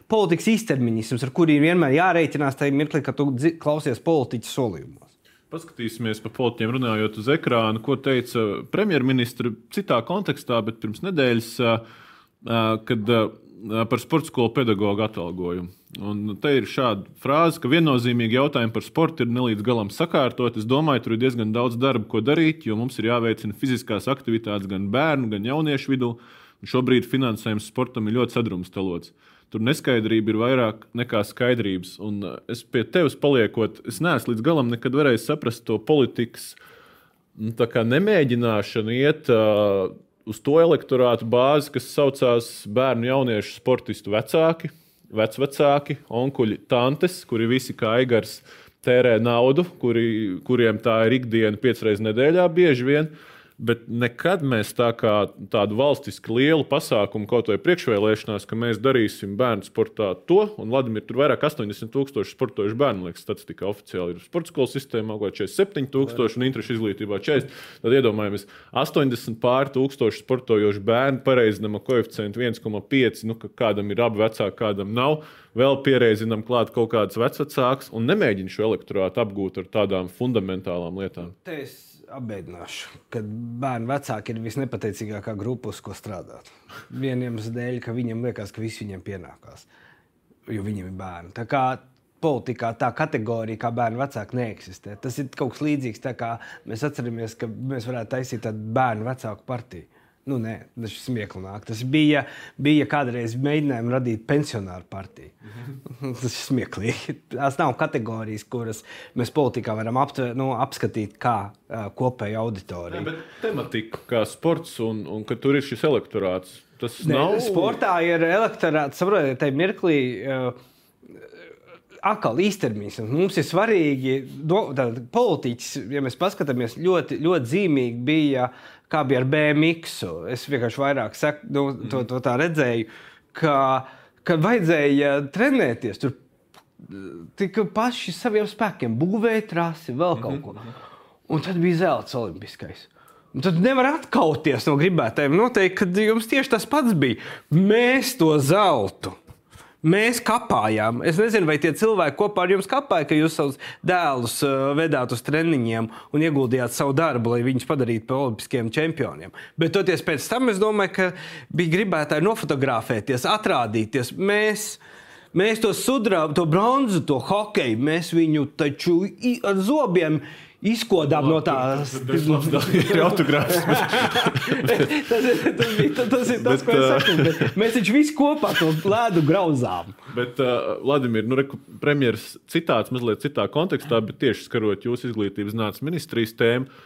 politikas īstermiņisms, ar kuriem vienmēr jārēķinās tajā mirklī, kad tu klausies politiķu solījumos. Paskatīsimies pa politiķiem, runājot uz ekrāna, ko teica premjerministra citā kontekstā, bet pirms nedēļas, kad par sporta skolu pedagoģu atalgojumu. Un te ir šāda frāze, ka viennozīmīgi jautājumi par sportu ir nelīdz galam sakārtot. Es domāju, tur ir diezgan daudz darba, ko darīt, jo mums ir jāveicina fiziskās aktivitātes gan bērnu, gan jauniešu vidū. Un šobrīd finansējums sportam ir ļoti sadrumstalots. Tur neskaidrība ir vairāk nekā skaidrības. Un uh, es pie tevis paliekot, es neesmu līdz galam nekad varējis saprast to politikas nu, nemēģināšanu iet uh, uz to elektorātu bāzi, kas saucās bērnu, jauniešu, sportistu vecāki, vecvecāki, onkuļi, tantes, kuri visi kā Aigars tērē naudu, kuri, kuriem tā ir ikdiena piecreiz nedēļā bieži vien. Bet nekad mēs tā kā tādu valstiski lielu pasākumu, kaut vai priekšvēlēšanās, ka mēs darīsim bērnu sportā to, un Vladimir tur vairāk 80 tūkstoši sportojušu bērnu, liekas, statistika oficiāli ir sporta skolu sistēmā, kaut kā 47 tūkstoši un interešu izglītībā 40. Tad iedomājamies, 80 pār tūkstoši sportojošu bērnu pareizinama koeficientu 1,5, nu, ka kādam ir abi vecāki, kādam nav. Vēl pierēzinām klāt kaut kādas vecākas un nemēģinām šo elektorātu apgūt ar tādām fundamentālām lietām. Te es apbēdināšu, ka bērnu vecāki ir visnepateicīgākā grupa, uz ko strādāt. Vieniem dēļ, ka viņiem liekas, ka viss viņiem pienākās, jo viņiem ir bērni. Tā kā politikā tā kategorija, kā bērnu vecāki, neeksistē. Tas ir kaut kas līdzīgs, kā mēs atceramies, ka mēs varētu taisīt tādu bērnu vecāku partiju. Nu, nē, tas ir smieklīgi. Tas bija, bija kādreiz mēģinājums radīt pensionāru partiju. tas ir smieklīgi. Tās nav kategorijas, kuras mēs politikā varam aptver, nu, apskatīt kā uh, kopēju auditoriju. Bet tematika, kā sports, un, un ka tur ir šis elektorāts, tas Ne, nav. Sportā ir elektorāts, saprotiet, tajā mirklī. Uh, Atkal īstermiņš. Mums ir svarīgi, do, tātad, politiķis, ja mēs paskatāmies, ļoti, ļoti zīmīgi bija, kā bija ar BMX. Es vienkārši vairāk seku, nu, to, to tā redzēju, ka, ka vajadzēja trenēties. Tur tika paši saviem spēkiem, būvēja trasi, vēl kaut ko. Un tad bija zelta olimpiskais. Un tad nevar atkauties no gribētājiem. Noteikti, ka jums tieši tas pats bija. Mēs to zeltu. Mēs kāpājām. Es nezinu, vai tie cilvēki kopā ar jums kāpāja, ka jūs savus dēlus uh, vedāt uz treniņiem un ieguldījāt savu darbu, lai viņus padarītu par olimpiskiem čempioniem. Bet toties pēc tam es domāju, ka bija gribētāji nofotografēties, atrādīties. Mēs, mēs to sudrabu, to bronzu, to hokeju, mēs viņu taču ar zobiem izkodām no tās. Tas ir autogrāfs. tas, tas, bija, tas ir tas, Bet, ko es uh, saku. bet Mēs taču visi kopā to lēdu grauzām. Bet, uh, Vladimir, nu, premjeras citāts mazliet citā kontekstā, bet tieši skarot jūsu izglītības zinātnes ministrijas tēmu.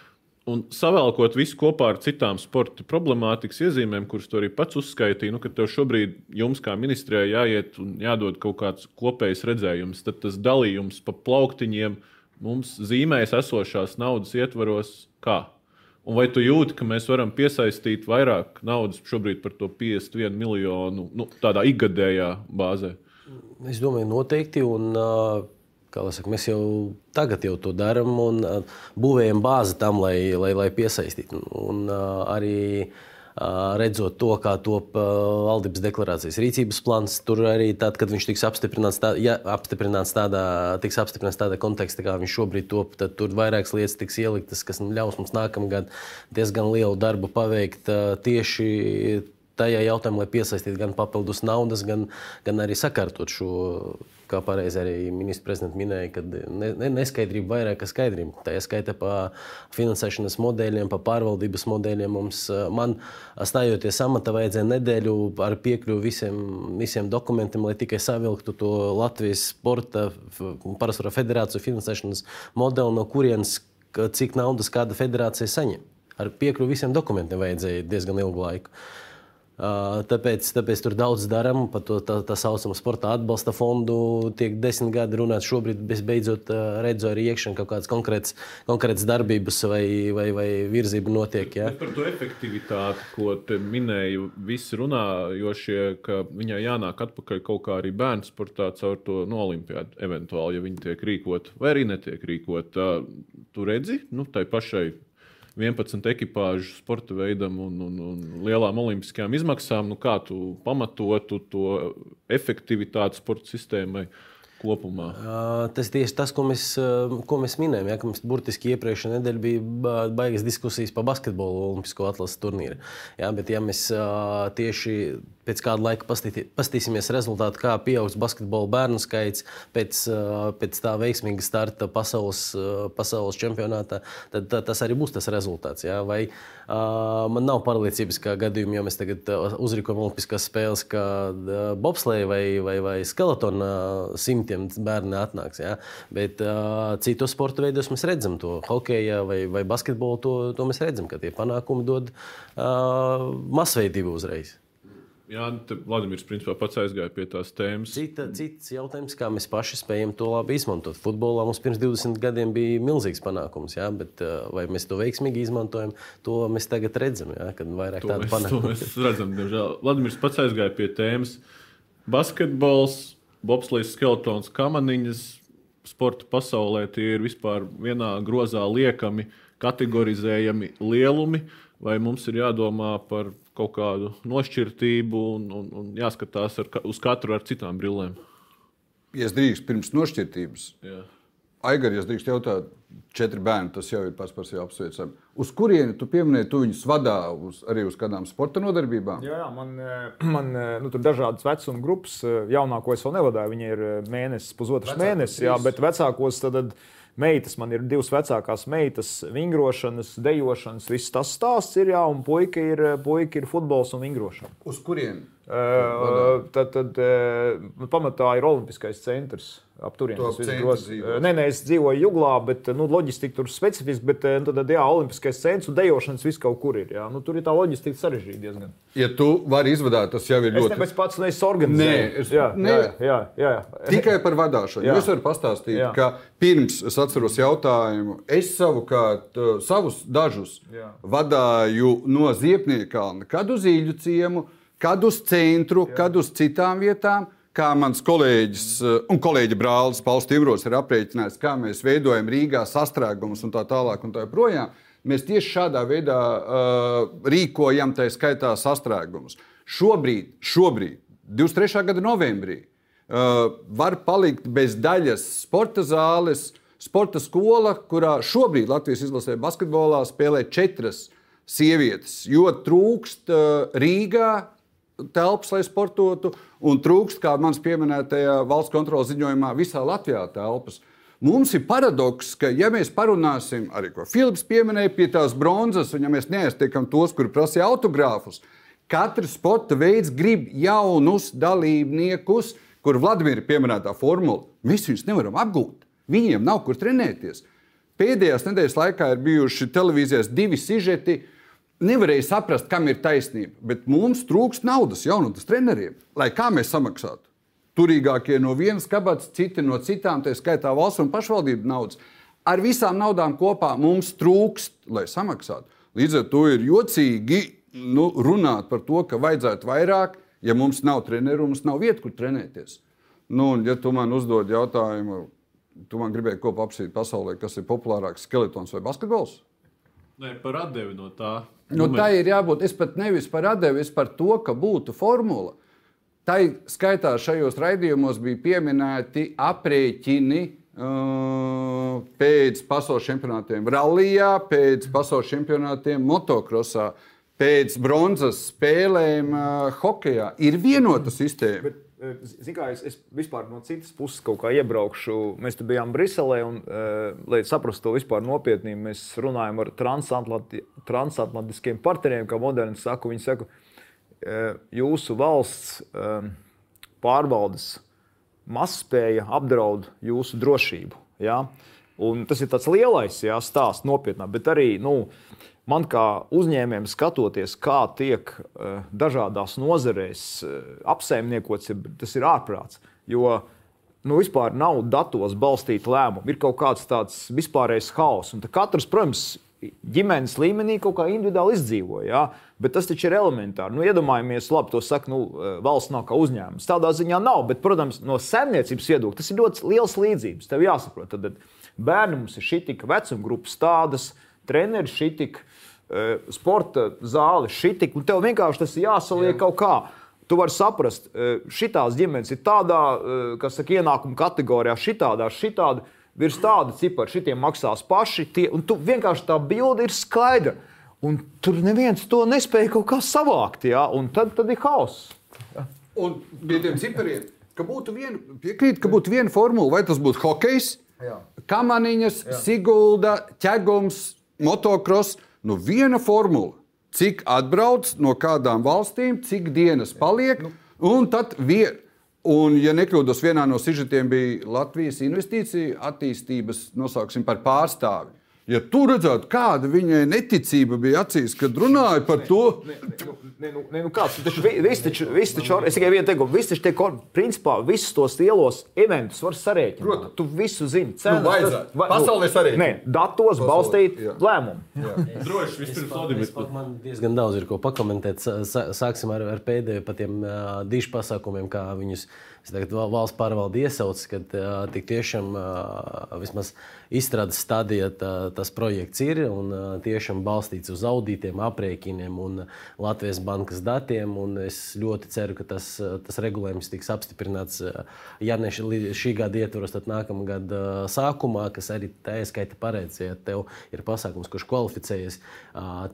Un savēlkot visu kopā ar citām sporta problemātikas iezīmēm, kuras tu arī pats uzskaitīji, nu, ka tev šobrīd, jums kā ministrijai, jāiet un jādod kaut kāds kopējs redzējums, tad tas dalījums pa plauktiņiem mums zīmēs esošās naudas ietvaros kā. Un vai tu jūti, ka mēs varam piesaistīt vairāk naudas šobrīd par to 51 miljonu, nu, tādā ikgadējā bāzē? Es domāju, noteikti. Un, saka, mēs jau tagad jau to darām un būvējam bāzi tam, lai, lai, lai piesaistītu. Un arī ā, redzot to, kā top valdības deklarācijas rīcības plāns, tur arī tad, kad viņš tiks apstiprināts, tā, ja apstiprināts tādā, tiks apstiprināts tādā kontekstā, kā viņš šobrīd top, tad tur vairākas lietas tiks ieliktas, kas ļaus mums nākamgad diezgan lielu darbu paveikt tieši tajā jautājumā, lai piesaistītu gan papildus naudas, gan, gan arī sakārtot šo, kā pareizi arī ministrs prezidents minēja, ka ne, ne, neskaidrība vairāk kā skaidrība. Tā ir skaita pa finansēšanas modeļiem, pa pārvaldības modeļiem. Mums, eh, man stājoties amatā, vajadzēja nedēļu ar piekļuvi visiem, visiem dokumentiem, lai tikai savilktu to Latvijas sporta parasvara federāciju finansēšanas modeli, no kurienes cik naudas kāda federācija saņem. Ar piekļuvi visiem dokumentiem vajadzēja diezgan ilgu laiku. Uh, Tāpēc, tāpēc tur daudz darām par to tā, tā saucamo sporta atbalsta fondu. Tiek desmit gadi runāts. Šobrīd beidzot redzu arī iekšā kaut kādas konkrētas, konkrētas darbības vai, vai, vai virzība notiek. Ja? Bet par to efektivitāti, ko te minēju, visi runā, jo šie, ka viņai jānāk atpakaļ kaut kā arī bērnu sportā caur to no olimpiādu, eventuāli, ja viņi tiek rīkot vai arī netiek rīkot. Tu redzi, nu, tai pašai 11 ekipāžu sporta veidam un, un, un lielām olimpiskajām izmaksām, nu, kā tu pamatotu to efektivitāti sporta sistēmai kopumā? Tas tieši tas, ko mēs, ko mēs minējām. Ja, mums burtiski iepriekšējā nedēļā bija ba- baigas diskusijas par basketbolu Olimpisko atlases turnīru. Ja, bet, ja mēs tieši pēc kāda laika paskatīsimies rezultātu, kā pieaugs basketbola bērnu skaits pēc, pēc tā veiksmīga starta pasaules, pasaules čempionātā, tad tā, tas arī būs tas rezultāts. Ja. Vai, uh, man nav pārliecības, ka gadījumā, ja mēs tagad uzrīkojam Olimpiskās spēles, ka bobsleja vai, vai, vai skeletona uh, simtiem bērnu atnāks. Ja. Bet uh, citos sporta veidos mēs redzam to. Hokeja vai, vai basketbolu to, to mēs redzam, ka tie panākumi dod uh, masveidību uzreiz. Jā, te Vladimirs principā pats aizgāja pie tās tēmas. Cita, cits jautājums, kā mēs paši spējam to labi izmantot. Futbolā mums pirms 20 gadiem bija milzīgs panākums, jā, bet uh, vai mēs to veiksmīgi izmantojam, to mēs tagad redzam. Jā, kad vairāk To tādu mēs, to panākumu. mēs redzam, diemžēl. Vladimirs pats aizgāja pie tēmas. Basketbols, bobslēgs, skeletons, kamaniņas. Sporta pasaulē tie ir vispār vienā grozā liekami, kategorizējami lielumi. Vai mums ir jādomā par kaut kādu nošķirtību un, un, un jāskatās ar, uz katru ar citām brillēm? Ja es drīkst pirms nošķirtības, Jā. Aigar, ja es drīkst jautāt, četri bērni, tas jau ir pats par sevi apsveicami. Uz kurieni tu pieminēji, tu viņus vadā uz, arī uz kādām sporta nodarbībām? Jā, jā man, eh, man eh, nu, tur ir dažādas vecuma grupas. Eh, Jaunāko es vēl nevadīju, viņa ir mēnesis, pusotrs mēnesis. Jā, bet vecākos tad, tad meitas, man ir divas vecākās meitas, vingrošanas, dejošanas, viss tas stāsts ir, jā, un puika ir, puika ir futbols un vingrošana. Uz kurieni? Tad tad uh, pamatā ir Olimpiskais centrs. Ap turienes gros. dzīvo? Nē, nē, es dzīvoju Juglā, bet nu, loģistika tur specifiski. Bet eh, nu, tad, jā, Olimpiskais centrs un dejošanas viss kaut kur ir. Jā. Nu, tur ir tā loģistika sarežģīta diezgan. Ja tu vari izvadāt, tas jau ir Es ļoti. nevis pats neesmu organizējis. Nē, es- jā, nē. jā, jā, jā, jā. Tikai par vadīšanu. Jā. Jūs varat pastāstīt, Jā. ka pirms es atceros jautājumu, es savukārt savus dažus Jā. vadīju no Ziepniekalna, kad uz īļu ciemu, kad uz centru, Jā. kad uz citām vietām. Kā mans kolēģis uh, un kolēģi brālis Pauls Tivros ir aprēķinājis, kā mēs veidojam Rīgā sastrēgumus un tā tālāk. Un tā joprojām. Mēs tieši šādā veidā uh, rīkojam, tā skaitā sastrēgumus. Šobrīd, šobrīd 23. gada novembrī, uh, var palikt bez daļas sporta zāles, sporta skola, kurā šobrīd Latvijas izlasē basketbolā spēlē četras sievietes, jo trūkst uh, Rīgā telpas, lai sportotu, un trūkst, kā mans pieminētajā valsts kontrolas ziņojumā, visā Latvijā telpas. Mums ir paradoks, ka, ja mēs parunāsim, arī ko Filips pieminēja pie tās bronzas, un ja mēs neaiztiekam tos, kuri prasīja autogrāfus, katrs sporta veids grib jaunus dalībniekus, kur Vladimira pieminētā formula, mēs viņus nevaram apgūt. Viņiem nav kur trenēties. Pēdējās nedēļas laikā ir bijuši televīzijas divi sižeti. Nevarēja saprast, kam ir taisnība, bet mums trūkst naudas jaunatnes treneriem, lai kā mēs samaksātu. Turīgākie no vienas kabatas, citi no citām, tā skaitā valsts un pašvaldību naudas. Ar visām naudām kopā mums trūkst, lai samaksātu. Līdz ar to ir jocīgi nu, runāt par to, ka vajadzētu vairāk, ja mums nav treneru, mums nav vietas, kur trenēties. Nu, un, ja tu man uzdod jautājumu, tu man gribēji ko apsīt pasaulē, kas ir populārāks, skeletons vai basketbols? Nē, par atdevi no tā. Nu, tā ir jābūt. Es pat nevis par atdevi, es par to, ka būtu formula. Tā skaitā šajos raidījumos bija pieminēti aprēķini uh, pēc pasaules čempionātiem rallijā, pēc pasaules čempionātiem motokrosā, pēc bronzas spēlēm uh, hokeja. Ir vienota sistēma. Bet, eh, zini kā, es, es vispār no citas puses kaut kā iebraukšu. Mēs te bijām Briselē, un, uh, lai saprastu to vispār nopietnību, mēs runājam ar transatlanti, transatlantiskiem partneriem, kā moderni saka. Viņi saka, uh, jūsu valsts uh, pārvaldes mazspēja apdraud jūsu drošību. Ja? Un tas ir tāds lielais jā, stāsts, nopietnāk, bet arī. Nu, man kā uzņēmējam skatoties, kā tiek uh, dažādās nozarēs uh, apsaimniekots, tas ir ārprāts. Jo nu, vispār nav datos balstīta lēmuma. Ir kaut kāds tāds vispārējais haoss. Katrs, protams, ģimenes līmenī kaut kā individuāli izdzīvo. Ja? Bet tas taču ir elementāri. Nu, iedomājamies, labi, to saka, nu, valsts nav kā uzņēmums. Tādā ziņā nav, bet, protams, no saimniecības viedokļa tas ir ļoti liels līdzības. Tev jāsaprot, tad bērni mums ir šī tik vecuma grupas tādas, treneri šī tik, eh, sporta zāle šī tik, un tev vienkārši tas ir jāsaliek Jā. kaut kā. Tu vari saprast, šīs ģimenes ir tādā, eh, kas saka, ienākuma kategorijā, šitādā, šitāda, virs tāda cipara, šitiem maksās paši. Tie, un tu vienkārši tā bilde ir skaidra. Un tur neviens to nespēja kaut kā savākt, ja? un tad, tad ir hauss. Un pie tiem cipariem, ka būtu viena, piekrīt, ka būtu viena formula, vai tas būtu hokejs, Jā. kamaniņas, Jā. sigulda, ķegums, motocross. Nu, viena formula, cik atbrauc no kādām valstīm, cik dienas paliek, nu. un tad viena. Un, ja nekļūdos, vienā no sižetiem bija Latvijas investīcija attīstības, nosauksim par pārstāvi. Ja tu redzētu, kāda viņai neticība bija acīs, kad runāja par to, Ne, nu, ne, nu kāds, taču, vi- visi taču, visi taču, es tikai vienu teikumu, visi taču tiek, principā, visus tos lielos eventus var sarēķināt. Protams. Tu visu zini. Cenas, Nu, vajadzētu. vai- Pasaulē sarēķina. Nē, datos balstīt lēmumu. Droši vispirms Vladimirs. Pat Man diezgan daudz ir ko pakomentēt. Sāksim ar, ar pēdējo par tiem uh, dišu pasākumiem, kā viņus tagad val- valsts pārvalde iesauc, kad uh, tik tiešām uh, vismaz izstrādes stadijā tā, tas projekts ir un tiešām balstīts uz audītiem, aprēķiniem un Latvijas bankas datiem. Es ļoti ceru, ka tas, tas regulējums tiks apstiprināts, ja ne šī, gada ietvaros, tad nākamā gada sākumā, kas arī tā ieskaita paredz, ja tev ir pasākums, kurš kvalificējies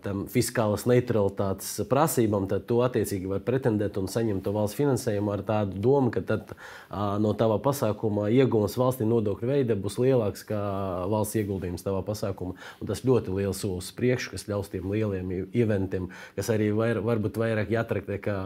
tam fiskālas neutralitātes prasībām, tad tu attiecīgi vari pretendēt un saņemt to valsts finansējumu ar tādu domu, ka tad no tava pasākuma iegūmas valstī nodokļu veida būs lielāks nekā valsts ieguldījums tavā pasākumā. Un tas ļoti liels solis priekšu, kas ļaus tiem lieliem eventiem, kas arī vair, varbūt vairāk jātraktē kā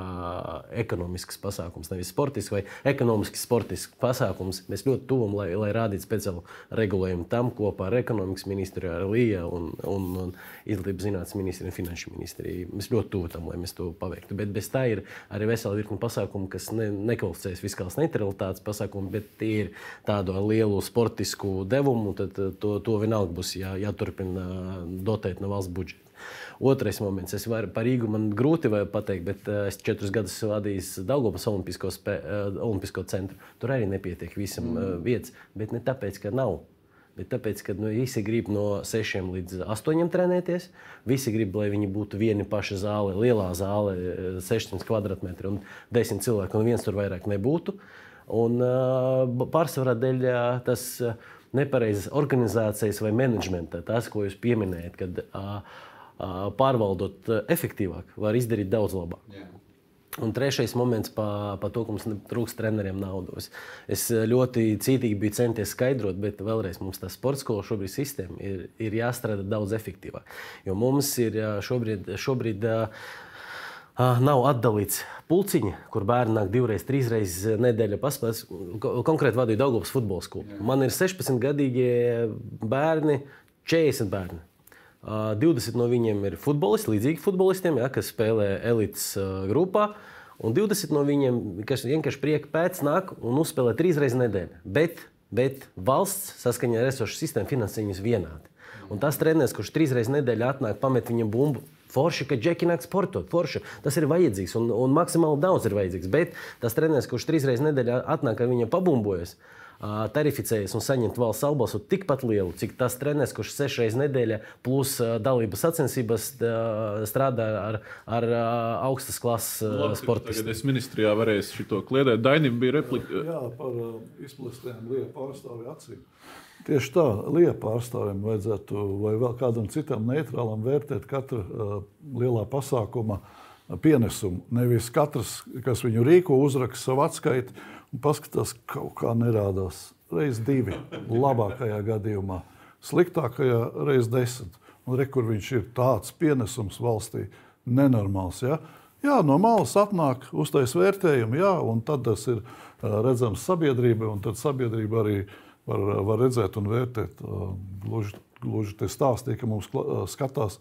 ekonomisks pasākums, nevis sportisks vai ekonomisks sportisks pasākums. Mēs ļoti tuvam, lai, lai rādītu speciālu regulējumu tam kopā ar ekonomikas ministriju, ar Lija un, un, un izglītības zinātnes ministriju un finanšu ministriju. Mēs ļoti tuvu tam, lai mēs to paveiktu. Bet bez tā ir arī vesela virkne pasākumu, kas ne, nekvalificējas fiskālas neutralitātes pasākumu, bet tie ir tādu lielu sportisku devumu. Tad eh, to, to vienalga būs jā, jāturpina eh, dotēt no valsts budžeta. Otrais moments, es varu par Rīgu man grūti pateikt, bet uh, es četrus gadus vadīju Daugopas Olimpisko, spē, Olimpisko centru. Tur arī nepietiek visam mm. vietas, bet ne tāpēc, ka nav. Bet tāpēc, ka nu, visi grib no 6 līdz 8 trenēties, visi grib, lai viņi būtu viena paša zāle, lielā zāle, eh, 600 km un 10 cilvēku, un viens tur vairāk nebūtu. Un, uh, pārsvarā dēļ tas uh, nepareizas organizācijas vai menedžmenta, tas, ko jūs pieminējat, kad uh, uh, pārvaldot uh, efektīvāk, var izdarīt daudz labāk. Yeah. Un trešais moments par pa to, ka mums trūkst treneriem naudu. Es, ļoti cītīgi biju centies skaidrot, bet vēlreiz mums tā sporta skola šobrīd sistēma ir, ir jāstrādā daudz efektīvāk. Jo mums ir šobrīd, šobrīd ā, nav atdalīts pulciņi, kur bērni nāk divreiz, trīsreiz nedēļā paspēlēt. Ko- Konkrēti vadīju Daugavas futbola skolu. Man ir 16 gadīgie bērni, 40 bērni. Uh, 20 no viņiem ir futbolisti, līdzīgi futbolistiem, ja, kas spēlē elites grupā. Un 20 no viņiem, kas vienkārši prieka pēc nāk un uzspēlē trīs reizes nedēļā. Bet, bet valsts saskaņā ar esošu sistēmu finansē viņus vienādi. Un tas treneris, kurš trīs reizes nedēļā atnāk, pamet viņam bumbu. Forši, ka džeki nāk sportot, forši. Tas ir vajadzīgs un, un maksimāli daudz ir vajadzīgs. Bet tas treneris, kurš trīs reizes nedēļā atnāk, ar viņu pabumbojas, tarificējas un saņemt valsts albalstu tikpat lielu, cik tas treneris, kurš sešas reizes nedēļā plus dalības sacensības ā, strādā ar, ar augstas klases sportistiem. Tagad es ministrijā varēšu šo kliedēt. Dainim bija replika. Jā, par uh, izplestiem lietu pārstāvju acīm. Tieši tā, lietu pārstāvjiem vajadzētu vai vēl kādam citam neitrālam vērtēt katra uh, lielā pasākuma pienesumu. Nevis katrs, kas viņu rīko, uzraksta savu atskaiti un paskatās, kaut kā nerādās. Reiz divi, labākajā gadījumā, sliktākajā reiz desmit. Un re, kur viņš ir tāds pienesums valstī, nenormāls. Ja? Jā, no malas atnāk uztais vērtējumu, jā, un tad tas ir ā, redzams sabiedrībai, un tad sabiedrība arī var, var redzēt un vērtēt gluži gluži te stāstīja, ka mums skatās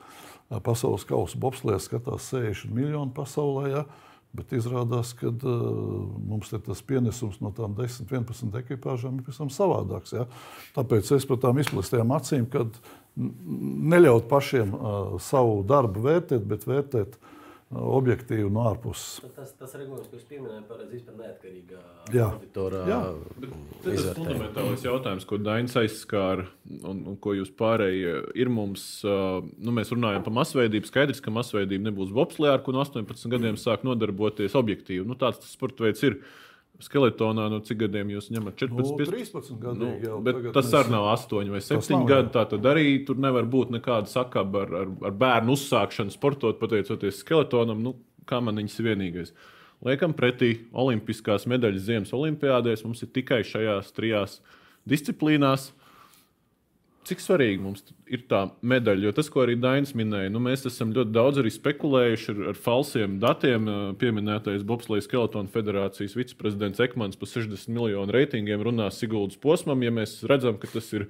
pasaules kausa bobslēgs, skatās 60 miljoni pasaulē. Ja? Bet izrādās, ka uh, mums tas pienesums no tām 10, 11 ekipāžām ir pavisam savādāks. Ja? Tāpēc es par tām izplestām acīm, kad neļaut pašiem uh, savu darbu vērtēt, bet vērtēt uh, objektīvi no ārpuses. Tas, tas regulējums, ko jūs pieminējāt, paredz vispār neatkarīgā Jā. auditorā. Jā. Tas ir fundamentālais jautājums, ko Dainis aizskāra un, un ko jūs pārējie ir mums. Nu, mēs runājam par masveidību. Skaidrs, ka masveidība nebūs bobslēgā, ar ko no 18 gadiem sāk nodarboties objektīvi. Nu, tāds tas sporta veids ir. Skeletonā, no cik gadiem jūs ņemat? 14, Nu, 15? 13 gadi Nu, jau bet tas arī nav 8 vai 7 nav, jā. gadi. Tā tad arī tur nevar būt nekāda sakaba ar, ar, ar bērnu uzsākšanu sportot, pateicoties skeletonam. Nu, kā man viņas vienīgais? Liekam pretī Olimpiskās medaļas Ziemas Olimpiādēs. Mums ir tikai šajās trijās disciplīnās. Cik svarīgi mums ir tā medaļa? Jo tas, ko arī Dainis minēja, nu, mēs esam ļoti daudz arī spekulējuši ar, ar falsiem datiem. Pieminētais Bobslēgas Skeletona federācijas viceprezidents Ekmans par 60 miljonu reitingiem runā Siguldas posmam. Ja mēs redzam, ka tas ir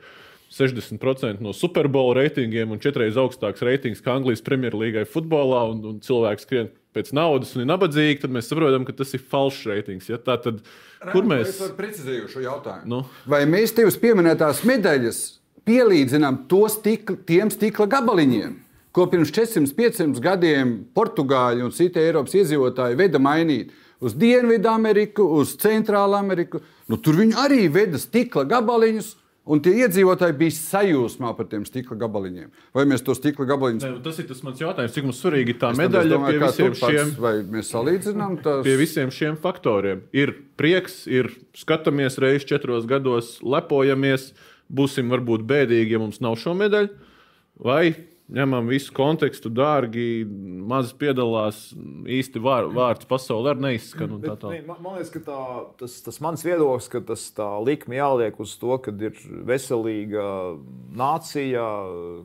60% no Superbola reitingiem un četreiz augstāks reitings kā Anglijas Premjerlīgai futbolā, un, un cilvēks skrien pēc naudas un ir nabadzīgi, tad mēs saprotam, ka tas ir falšs reitings. Ja? Tā tad, kur mēs Es varu precizēju šo jautājumu. Nu. Vai mēs divas pieminētās medaļas pielīdzinām to stikla, tiem stikla gabaliņiem, ko pirms 400-500 gadiem Portugāļi un citi Eiropas iedzīvotāji veda mainīt uz Dienvidu Ameriku, uz Centrālu Ameriku? Nu, tur viņi arī veda stikla gabaliņus. Un tie iedzīvotāji bija sajūsmā par tiem stikla gabaliņiem. Vai mēs to stikla gabaliņus Ne, nu, tas ir tas mans jautājums, cik mums svarīgi tā Es medaļa domāju, pie visiem, šiem, Vai mēs salīdzinām tās? pie visiem šiem faktoriem. Ir prieks, ir skatāmies reizes četros gados, lepojamies, būsim varbūt bēdīgi, ja mums nav šo medaļu, vai ņemam visu kontekstu, dārgi, maz piedalās, īsti vār, vārds pasaulē arī neizskan. Tā, tā. man, man liekas, ka tā, tas, tas mans viedoklis, ka tas tā likme jāliek uz to, ka ir veselīga nācija,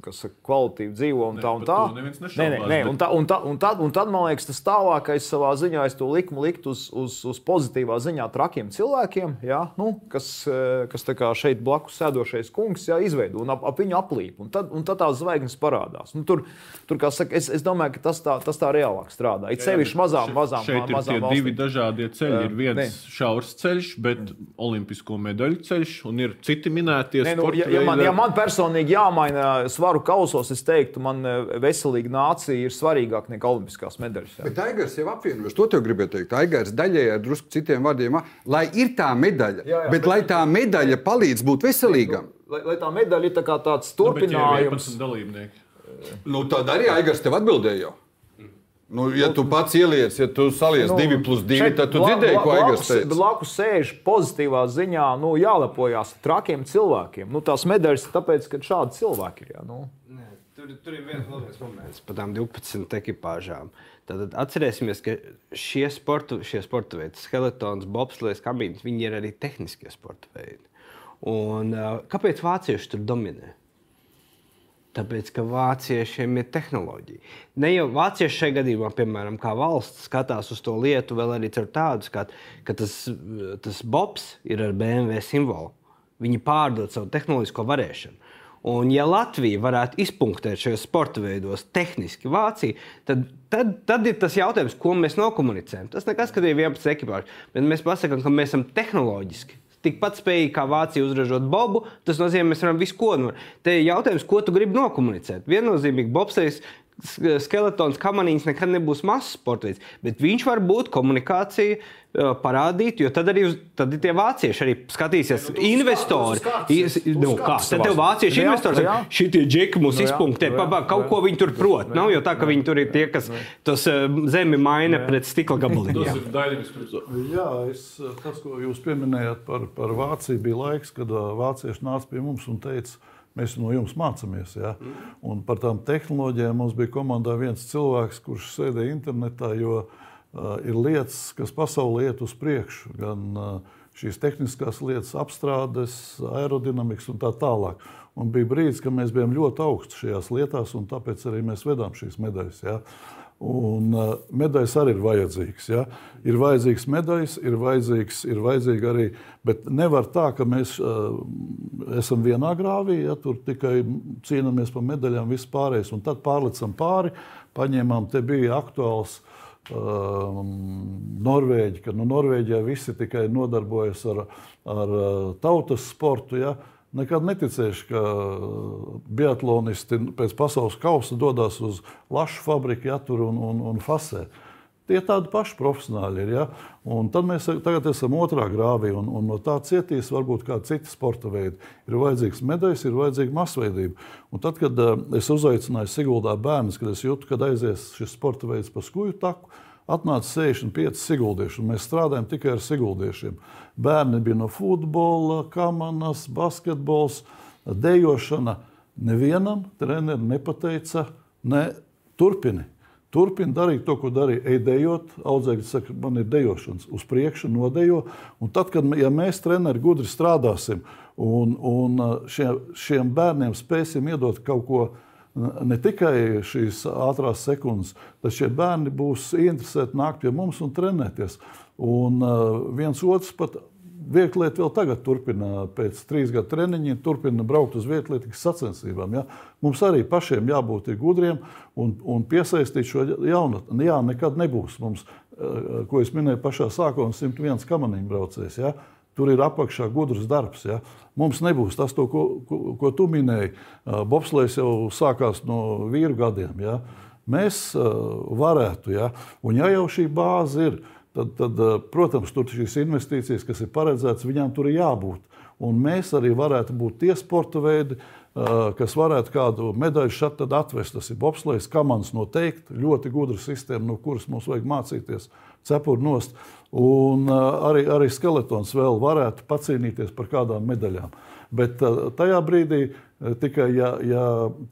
kas kvalitīvi dzīvo un Ne, tā un tā. Nē, nē, nē, un, tā, un, tā, un, tad, un tad man liekas, tas tālākais savā ziņā es to likumu likt uz, uz, uz pozitīvā ziņā trakiem cilvēkiem, jā, nu, kas, eh, kas šeit blakus sēdošais kungs jā, izveido un ap, ap viņu aplīp. Un tad, un tad tās zvaigznes parādās. Nu, tur, tur kā saka, es, es domāju, ka tas tā, tas tā reālāk strādā. It sevišķi mazām, mazām, Šeit ir mazām tie valstīm. divi dažādie ceļi. Ir Jā, viens ne. šaurs ceļš, bet olimpisko medaļu ceļš, un ir citi minētie Nē, nu, ja, ja, man, ja man personīgi jāmaina svaru kausos, es teiktu, man eh, veselīga nācija ir svarīgāka nekā olimpiskās medaļas. jā. Bet Aigars jau apvienojas. To tev gribēju teikt. Aigars daļēji ar drusku citiem vārdiem, lai ir tā medaļa, Jā, jā, bet, bet- lai tā medaļa palīdz būt veselīgam. Lai, lai tā medaļa ir tā tāds Nu, ir turpinājums. 11 dalībnieki. Nu, tad arī Aigars tev atbildēja. Nu, ja tu pats ieliec, ja tu saliec nu, 2 plus 2, šeit tad tu dzirdēji, ko Aigars teica. Blakus sēž pozitīvā ziņā, nu, jālepojas ar trakiem cilvēkiem. Nu, tās medaļas ir tāpēc, ka šādi cilvēki ir. Jā, nu. Nē, Tur, tur ir viens labs moments par tām 12 ekipāžām. Tad atcerēsimies, ka šie sporta, šie sporta veidi, skeletons, bobslēgs, kabīnes, viņi ir arī tehniskie sporta veidi. Un, kāpēc vācieši tur dominē? Tāpēc, ka vāciešiem ir tehnoloģija. Ne jau vācieši šajā gadījumā, piemēram, kā valsts skatās uz to lietu, vēl arī ar tādu skatu, ka tas, tas Bobs ir ar BMW simbolu. Viņi pārdod savu tehnoloģisko varēšanu. Un, ja Latvija varētu izpunktēt šajos sporta veidos tehniski Vāciju, tad, tad, tad ir tas jautājums, ko mēs nokomunicējam. Tas nekas, ka ir 11 ekipāži, bet mēs pasakām, ka mēs esam tehnoloģiski tikpat spējīgi kā Vācija uzražot bobu, tas nozīmē, mēs varam visu ko. no- Te ir jautājums, ko tu gribi nokomunicēt. Viennozīmīgi, Bobsejs, skeletons, kamaniņš nekad nebūs mazs sports bet viņš var būt komunikācija, parādīt, jo tad arī uz, tad ir tie vācieši arī skatīsies, Nu, tu investori. uz Nu, kā, tad tev vācieši Jā, investori saka, jā. šitie džeki mūs Nu, jā, izpunktē, nu, jā, pabā, kaut jā. ko viņi tur prot. Nav jau tā, ka viņi tur ir tie, kas tos uh, zemi maina pret stikla Tas gabaliņiem. ir kurš Jā, es, tas, ko jūs pieminējāt par, par Vāciju, bija laiks, kad vācieši nāca pie mums un teica, mēs no jums mācāmies. Ja? Un par tām tehnoloģijām mums bija komandā viens cilvēks, kurš sēdēja internetā, jo uh, ir lietas, kas pasaulē iet uz priekšu. Gan uh, šīs tehniskās lietas, apstrādes, aerodinamikas un tā tālāk. Un bija brīdis, kad mēs bijām ļoti augsti šajās lietās, un tāpēc arī mēs vedām šīs medaļas. Ja? Un uh, medaļas arī ir vajadzīgas. Ja? Ir vajadzīgs medaļas, ir vajadzīgs, ir vajadzīgi arī. Bet nevar tā, ka mēs uh, esam vienā grāvī, ja tur tikai cīnāmies par medaļām, viss pārējais. Un tad pārlicam pāri, paņēmām, te bija aktuāls. Uh, Norvēģi, ka nu, Norvēģijā visi tikai nodarbojas ar, ar uh, tautas sportu. Ja? Uh, Nekad neticēšu, ka biatlonisti pēc pasaules kausa dodas uz lašu fabriku, tur un, un, un fasē. Tie tādi paši profesionāļi ir. Ja? Un tad mēs tagad esam otrā grāvī, un, un no tā cietīs varbūt kāda cita sporta veida. Ir vajadzīgs medaļas, ir vajadzīga masveidība. Un tad, kad uh, es uzaicināju Siguldā bērnus, kad es jūtu, kad aizies šis sporta veids pa skuju taku, atnāca 65 siguldieši, un mēs strādājam tikai ar siguldiešiem. Bērni bija no futbola, kamanas, basketbols, dejošana. Nevienam trenerim nepateica, ne turpini. Turpini darīt to, ko darīja. Ej, dejot, audzēkļi saka, man ir dejošanas, uz priekšu, nodejo. Un tad, kad ja mēs, treneri, gudri strādāsim un, un šie, šiem bērniem spēsim iedot kaut ko ne tikai šīs ātrās sekundes, bet šie bērni būs interesēti nākt pie mums un trenēties. Un viens otrs pat Viegliet vēl tagad turpina, pēc trīs gadu treniņiem, turpina braukt uz vieglietas sacensībām. Ja? Mums arī pašiem jābūt gudriem un, un piesaistīt šo jaunatni. Jā, nekad nebūs mums, ko es minēju pašā sākumā, 101 kamaniņu braucējs. Ja? Tur ir apakšā gudrs darbs. Ja? Mums nebūs tas, to, ko, ko, ko tu minēji. Bobslēgs jau sākās no vīru gadiem. Ja? Mēs varētu, ja? un ja jau šī bāze ir, tad, tad, eh, protams, tur šīs investīcijas, kas ir paredzētas, viņām tur ir jābūt. Un mēs arī varētu būt tie sporta veidi, kas varētu kādu medaļu šeit atvest. Tas ir bobslēgs, kamans noteikti, ļoti gudra sistēma, no kuras mums vajag mācīties cepuri nost. Un eh, arī, arī skeletons vēl varētu pacīnīties par kādām medaļām. Bet tajā brīdī tikai, ja, ja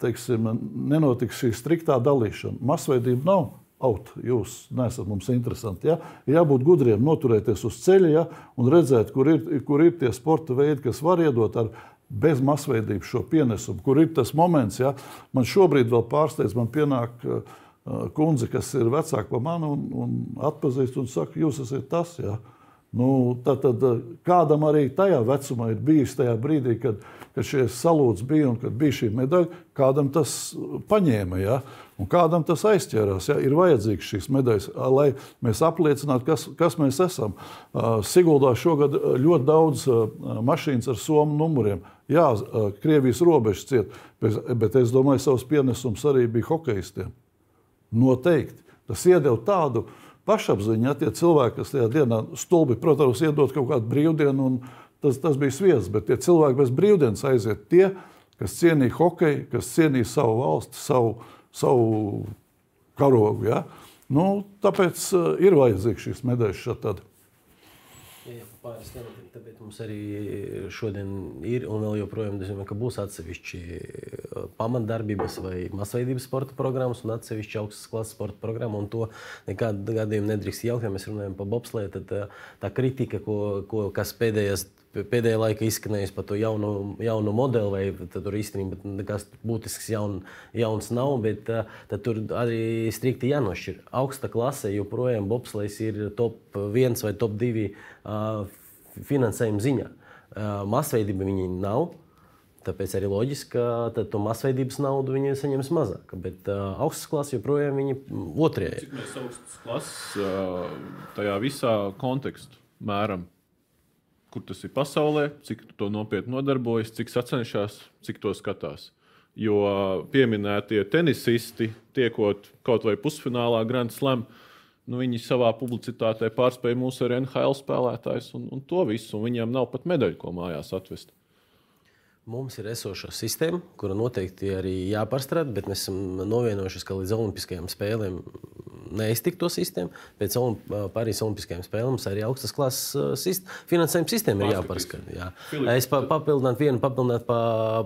teiksim, nenotiks šī striktā dalīšana, masveidība nav out, jūs nesat mums interesanti. Ja? Jābūt gudriem, noturēties uz ceļa ja? un redzēt, kur ir, kur ir tie sporta veidi, kas var iedot ar bez masveidības šo pienesumu, kur ir tas moments. Ja? Man šobrīd vēl pārsteidz, man pienāk uh, kundze, kas ir vecāka par mani un, un atpazīst un saka, jūs esat tas. Ja? Nu, tad, tad kādam arī tajā vecumā ir bijis tajā brīdī, kad, kad šie salūts bija un kad bija šī medaļa, kādam tas paņēma. Ja? Un kādam tas aizķērās, ja ir vajadzīgs šīs medaļas, lai mēs apliecinātu, kas, kas mēs esam. Siguldā šogad ļoti daudz mašīnas ar somu numuriem. Jā, Krievijas robežas ciet, bet es domāju, savs pienesums arī bija hokeistiem. Noteikti. Tas iedeva tādu pašapziņu, ja tie cilvēki, kas tajā dienā stulbi, protams, iedod kaut kādu brīvdienu, un tas, tas bija sviests, bet tie cilvēki bez brīvdienas aiziet tie, kas cienīja hokeju, kas cienīja savu valsti, savu savu karogu. Ja? Nu, tāpēc uh, ir vajadzīgs šīs medaļas šādi. Pāris tematiem, tāpēc mums arī šodien ir un vēl joprojām domāju, būs atsevišķi uh, pamatdarbības vai masveidības sporta programmas un atsevišķi augstas klases sporta programma. To nekādā gadījumā nedrīkst jaukt, ja mēs runājam par bobslēju. Tad uh, tā kritika, ko, ko, kas pēdējās pēdējā laikā izskanējis par to jaunu, jaunu modeli, vai tur īstenībā nekas būtisks jaun, jauns nav, bet uh, tur arī strikti jānošķir. Augsta klase joprojām bobslēgs ir top 1 vai top 2 uh, finansējuma ziņā. Uh, masveidība viņi nav. Tāpēc arī loģiski, ka to masveidības naudu viņi saņems mazāk. Bet uh, augstas klases joprojām ir otrajā. Cik mēs augstas klases uh, tajā visā kontekstā mēram? Kur tas ir pasaulē, cik to nopietni nodarbojas, cik sacenšas, cik to skatās. Jo pieminētie tenisisti, tiekot kaut vai pusfinālā Grand Slam, nu, viņi savā publicitātē pārspēja mūsu NHL spēlētājus un, un to visu. Un viņiem nav pat medaļu, ko mājās atvest. Mums ir esoša sistēma, kura noteikti arī jāpārstrādā, bet mēs esam novienojušies, ka līdz Olimpiskajām spēlēm neiztikt to sistēmu. Pēc Olimp Parīzes Olimpiskajām spēlēm mums arī augstas klases uh, sist finansējuma sistēma ir jāpārskata. Jā. Es pa, papildinātu vienu, papildinātu pa,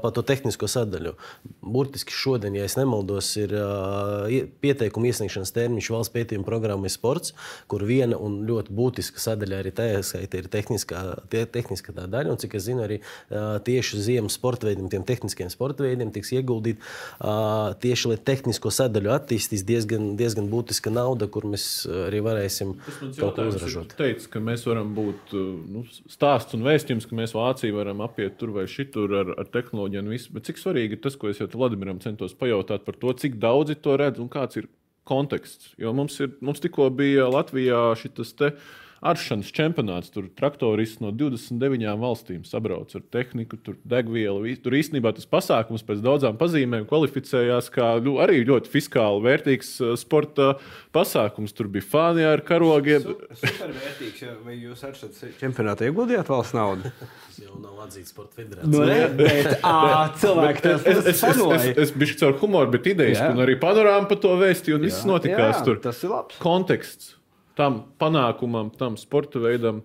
pa to tehnisko sadaļu. Burtiski šodien, ja es nemaldos, ir uh, ie- pieteikuma iesniegšanas termiņš valsts pētījuma programmai sports, kur viena un ļoti būtiska sadaļa arī tajā skaitā ir tehniskā, tie, tehniskā tā daļa. Un, cik es zinu, arī uh, tieši ziemas sporta veidiem, tiem tehniskiem sporta veidiem tiks ieguldīt uh, tieši, lai tehnisko sadaļu attīstīs diezgan, diezgan būtiska nauda, kur mēs uh, arī varēsim kaut ko uzražot. teicis, ka mēs varam būt uh, nu, stāsts un vēstījums, ka mēs Vāciju varam apiet tur vai šitur ar, ar tehnoloģiju un visu. Bet cik svarīgi ir tas, ko es jau Vladimiram centos pajautāt par to, cik daudzi to redz un kāds ir konteksts. Jo mums, ir, mums tikko bija Latvijā šis te. Aršanas čempionāts, tur traktorists no 29 valstīm sabrauc ar tehniku, tur degvielu. Tur īstenībā tas pasākums pēc daudzām pazīmēm kvalificējās kā ļu, arī ļoti fiskāli vērtīgs uh, sporta pasākums. Tur bija fani ar karogiem. Supervērtīgs, ja vai jūs ar šo čempionātu ieguldījāt valsts naudu? Tas jau nav atzīts sporta federācija. Nu, ne, bet ā, cilvēki tas Es, es, es, es, es biju caur humoru, bet idejas, un arī panorāma par to vēstīju, un viss notikās Jā, tur. tas ir labs. Konteksts tam panākumam, tam sporta veidam.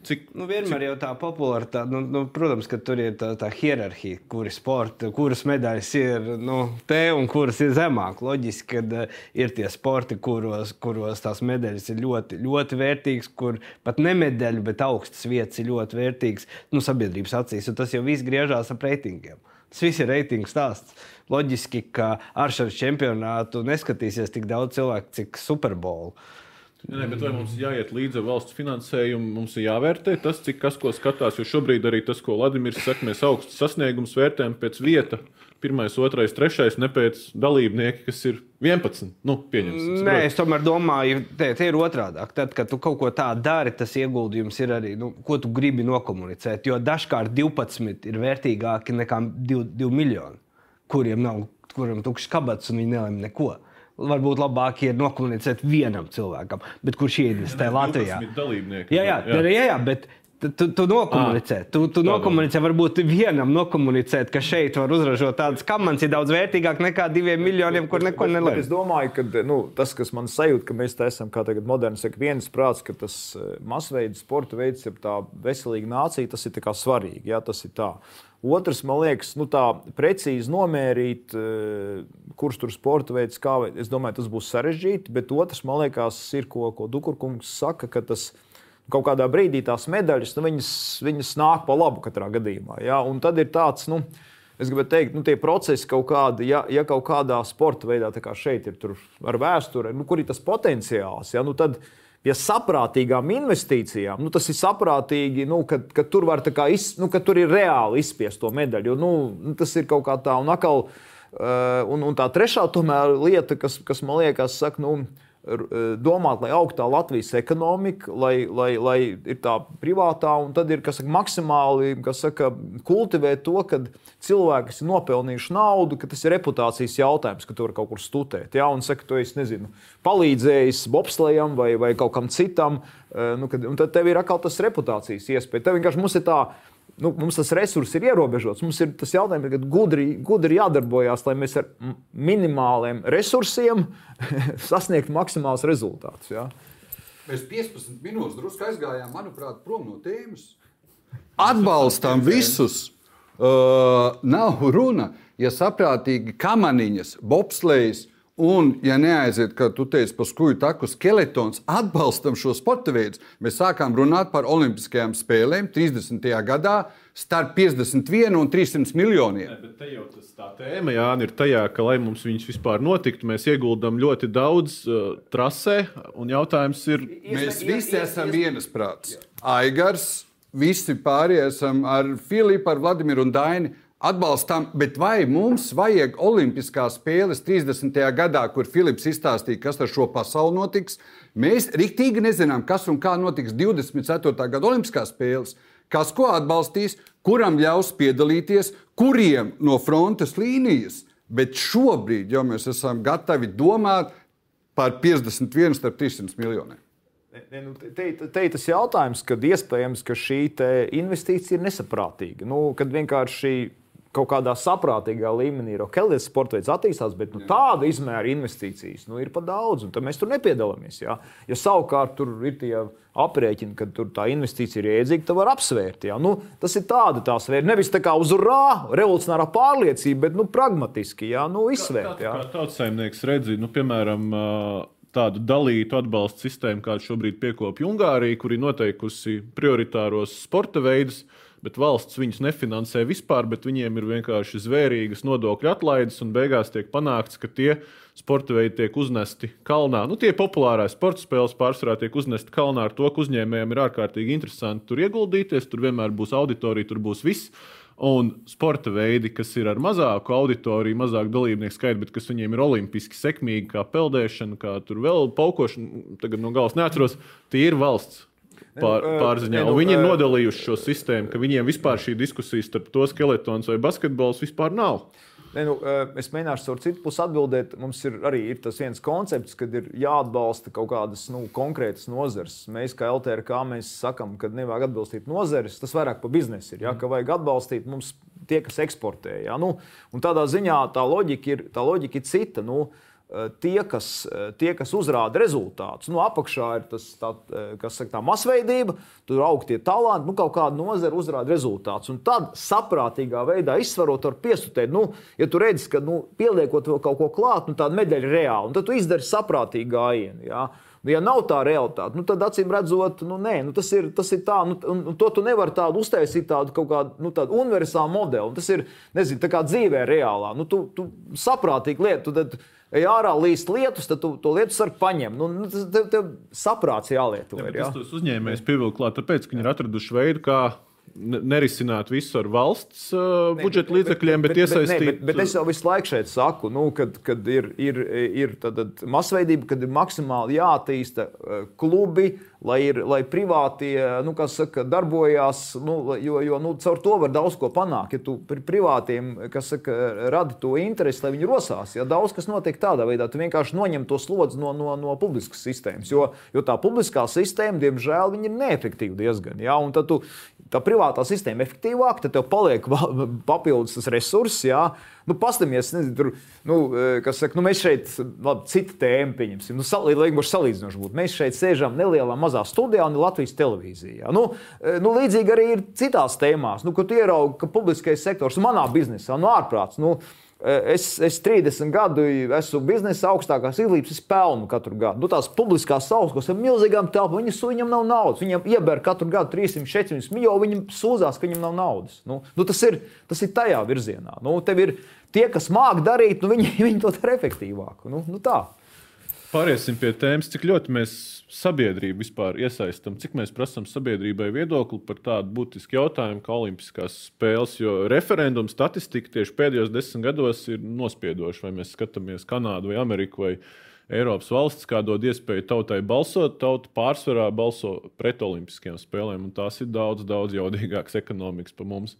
Cik Nu, vienmēr jau tā popularitāte, nu, nu, protams, ka tur ir tā, tā hierarhija, kuri sporti, kuras medaļas ir nu, te un kuras ir zemāk. Loģiski, ka uh, ir tie sporti, kuros, kuros tās medaļas ir ļoti, ļoti vērtīgas, kur pat ne medaļu, bet augstas vietas ir ļoti vērtīgas nu, sabiedrības acīs. Un tas jau viss griežās ap reitingiem. Tas viss ir reitingu stāsts. Loģiski, ka ar šo čempionātu neskatīsies tik daudz cilvēku, cik Superbowl. Nē, bet vai mums jāiet līdzi valsts finansējumu? Mums ir jāvērtē tas, cik kas ko skatās. Jo šobrīd arī tas, ko Vladimirs saka, mēs augstus sasniegumus vērtējam pēc vieta. Pirmais, otrais, trešais, ne pēc dalībnieka, kas ir 11. Nu, pieņemsim. Nē, es tomēr domāju, te, te ir otrādi. Tad, kad tu kaut ko tādu dari, tas ieguldījums ir arī, nu, ko tu gribi nokomunicēt. Jo dažkārt 12 ir vērtīgāki nekā 2, 2 miljoni, kuriem nav kuriem tukšs kabats un viņi nelēma neko. Varbūt labāk ir nokomunicēt vienam cilvēkam, bet kurš ieinvestē Latvijā. Dalībnieki. Jā, jā, jā. jā, jā bet tu, tu, nokomunicē. Tu, tu nokomunicē, varbūt vienam nokomunicēt, ka šeit var uzražot tādas kamanas, ir daudz vērtīgāk nekā diviem miljoniem, kur neko nelēma. Es domāju, ka nu, tas, kas man sajūt, ka mēs te esam kā tagad moderni, saka, viens prāts, ka tas eh, masveida sporta veids, ir tā veselīga nācija, tas ir tā kā svarīgi. Jā, tas ir tā. Otrs, man liekas, nu, tā precīzi nomērīt, eh, kurš tur sporta veids, kā veid- es domāju, tas būs sarežģīti. Bet otrs, man liekas, ir, ko, ko Dukurkungs saka, ka tas kaut kādā brīdī tās medaļas, nu, viņas, viņas nāk pa labu katrā gadījumā. Jā? Un tad ir tāds, nu, es gribētu teikt, nu, tie procesi kaut kādi, ja, ja kaut kādā sporta veidā, kā šeit ir ar vēsture, nu, kur ir tas potenciāls, jā, nu, tad pie saprātīgām investīcijām, nu, tas ir saprātīgi, nu, kad, kad, tur iz, nu, kad tur ir reāli izspiest to medaļu. Jo, nu, tas ir kaut kā tā, un atkal, uh, un, un tā trešā tomēr lieta, kas, kas man liekas, saka, nu, eh, domāt, lai augtu tā Latvijas ekonomika, lai, lai, lai ir tā privātā, un tad ir saka, maksimāli saka, kultivēt to, ka cilvēki, ir nopelnījuši naudu, ka tas ir reputācijas jautājums, ka tu vari kaut kur studēt. Ja? Un saka, tu esi nezinu, palīdzējis bobslējam vai, vai kaut kam citam, eh, nu, kad, un tad tev ir atkal tas reputācijas iespēja. Tev vienkārši mums ir tā. Nu, mums tas resurs ir ierobežots. Mums ir tas jautājums, ka gudri, gudri jādarbojas, lai mēs ar minimāliem resursiem sasniegtu maksimālus rezultātus. Ja? Mēs 15 minūtes drusku aizgājām, manuprāt, prom no tēmas. Atbalstam visus. Uh, nav runa, ja saprātīgi kamaniņas, bobslējas un, ja neaiziet, ka tu teici par skuju taku skeletons, atbalstam šo sporta veidu. Mēs sākām runāt par Olimpiskajām spēlēm 30. gadā starp 51 un 300 miljoniem. Bet te jau tas tā tēma, Jānis, ir tajā, ka, lai mums viņas vispār notiktu, mēs ieguldām ļoti daudz uh, trasē. Un jautājums ir, Mēs visi esam vienasprāts. Aigars, visi pārējie esam ar Filipu, ar Vladimiru un Daini. Atbalstām, bet vai mums vajag Olimpiskās spēles 30. gadā, kur Filips izstāstīja, kas ar šo pasauli notiks? Mēs rīktīgi nezinām, kas un kā notiks 24. gada Olimpiskās spēles. Kas ko atbalstīs, kuram ļaus piedalīties, kuriem no frontes līnijas. Bet šobrīd jau mēs esam gatavi domāt par 51 starp 300 miljoniem. Nu, te, te, ir tas jautājums, kad iespējams, ka šī investīcija ir nesaprātīga. Nu, kad vienkārši kaut kādā saprātīgā līmenī ir ok, lietas sporta veids attīstās, bet nu, tāda izmēra investīcijas nu, ir par daudz, un mēs tur nepiedalāmies. Ja, ja savukārt tur ir tie aprēķini, ka tur tā investīcija ir iedzīga, tad var apsvērt. Ja. Nu, tas ir tāda tās vērtības, nevis tā kā uz urā, revolucionārā pārliecība, bet nu, pragmatiski ja, nu, izsvērt. Ja. Kā tautsājumnieks redzi, nu, piemēram, tādu dalītu atbalstu sistēmu, kādu šobrīd piekopja Ungārija, kur ir noteikusi prioritāros sporta veidus, bet valsts viņus nefinansē vispār, bet viņiem ir vienkārši zvērīgas nodokļu atlaides, un beigās tiek panākts, ka tie sporta veidi tiek uznesti kalnā. Nu, tie populārās sporta spēles pārsvarā tiek uznesti kalnā ar to, ka uzņēmējiem ir ārkārtīgi interesanti tur ieguldīties, tur vienmēr būs auditorija, tur būs viss. Un sporta veidi, kas ir ar mazāku auditoriju, mazāku dalībnieku skaitu, bet kas viņiem ir olimpiski sekmīgi, kā peldēšana, kā tur vēl paukošana, tagad no galas neatceros, tie ir valsts pār, Nu, ē, pārziņā. Un nu, viņi ir ē, nodalījuši šo sistēmu, ka viņiem vispār šī diskusija starp to skeletons vai basketbols vispār nav. Ne, nu, eh, es mēģināšu caur citu pusi atbildēt. Mums ir arī ir tas viens koncepts, kad ir jāatbalsta kaut kādas nu, konkrētas nozares. Mēs, kā LTRK, mēs sakām, ka nevajag atbalstīt nozares. Tas vairāk par biznesu ir. Ja, ka vajag atbalstīt mums tie, kas eksportē. Ja, nu, tādā ziņā tā loģika ir, tā loģika ir cita. Nu, eh, Tie kas, eh, tie, kas uzrāda rezultātus, nu, apakšā ir tas, tā, eh, kas saka, tā masveidība, tur aug tie talanti, nu, kaut kāda nozara uzrāda rezultātus. Un tad saprātīgā veidā izsvarot, var piesutēt, nu, ja tu redzi, ka nu, pieliekot vēl kaut ko klāt, nu, tāda medaļa ir reāla, un tad tu izdari saprātīgu gājienu. Ja? Nu, ja nav tā realitāte, nu, tad acīm redzot, nu, nē, nu, tas, ir, tas ir tā, nu, un, un to tu nevari tādu uztaisīt, tādu kaut kādu nu, tādu universālu modeli. Un Tas ir, nezinu, tā kā dzīvē reālā. Nu, tu, tu saprātīgi lietu, tad ej ārā līst lietus, tad tu to lietu sargu paņem. Nu, nu, tas tev, tev saprāts jālieto. Ja, ir, bet ja? es tos uzņēmējus pievilku klāt, tāpēc, ka viņi ir atraduši veidu, kā nerisināt visu ar valsts uh, budžeta līdzekļiem, bet, bet, bet iesaistīt. Bet, bet, bet es jau visu laiku šeit saku, nu, kad, kad ir, ir, ir masveidība, kad ir maksimāli jāattīsta eh, klubi, lai, ir, lai privātie nu, saka, darbojās. Nu, jo jo nu, caur to var daudz ko panākt. Ja tu pri privātiem saka, radi to interesi, lai viņi rosās, ja daudz kas notiek tādā veidā, tu vienkārši noņem to slodzi no, no, no publiskas sistēmas. Jo, jo tā publiskā sistēma, diemžēl, ir neefektīva diezgan. Ja? Un tad tu, tā privātā sistēma efektīvāka, tad tev paliek papildus tas resurss. Ja? Nu, Paskatāmies, nezinu, tur, nu, eh, kas saka, nu, mēs šeit, labi, citu tēmu pieņemsim. Nu, sal, būtu salīdzinoši būt. Mēs šeit sēžam nelielā mazā studijā un Latvijas televīzija. ja. Nu, eh, nu, līdzīgi arī ir citās tēmās, nu, tu ieraugi, ka publiskais sektors manā biznesā, nu, ārprāts. Nu, Es, es 30 gadu esmu biznesa augstākās izglītības, es pelnu katru gadu. Nu, tās publiskās saules ar milzīgām telpām, viņas, viņam nav naudas. Viņam ieber katru gadu 300, 400 miljonu, viņam sūdzās, ka viņam nav naudas. Nu, nu, tas, ir, tas ir tajā virzienā. Nu, tev ir tie, kas māca darīt, nu, viņi, viņi to dara efektīvāk. Nu, nu, tā. Pāriesim pie tēmas, cik ļoti mēs sabiedrību vispār iesaistām, cik mēs prasām sabiedrībai viedokli par tādu būtisku jautājumu kā Olimpiskās spēles. Jo referendumu statistika tieši pēdējos desmit gados ir nospiedoša. Vai mēs skatāmies Kanādu vai Ameriku vai Eiropas valsts, kā dod iespēju tautai balsot, tauta pārsvarā balso pret Olimpiskajām spēlēm, un tās ir daudz, daudz jaudīgākas ekonomikas par mums.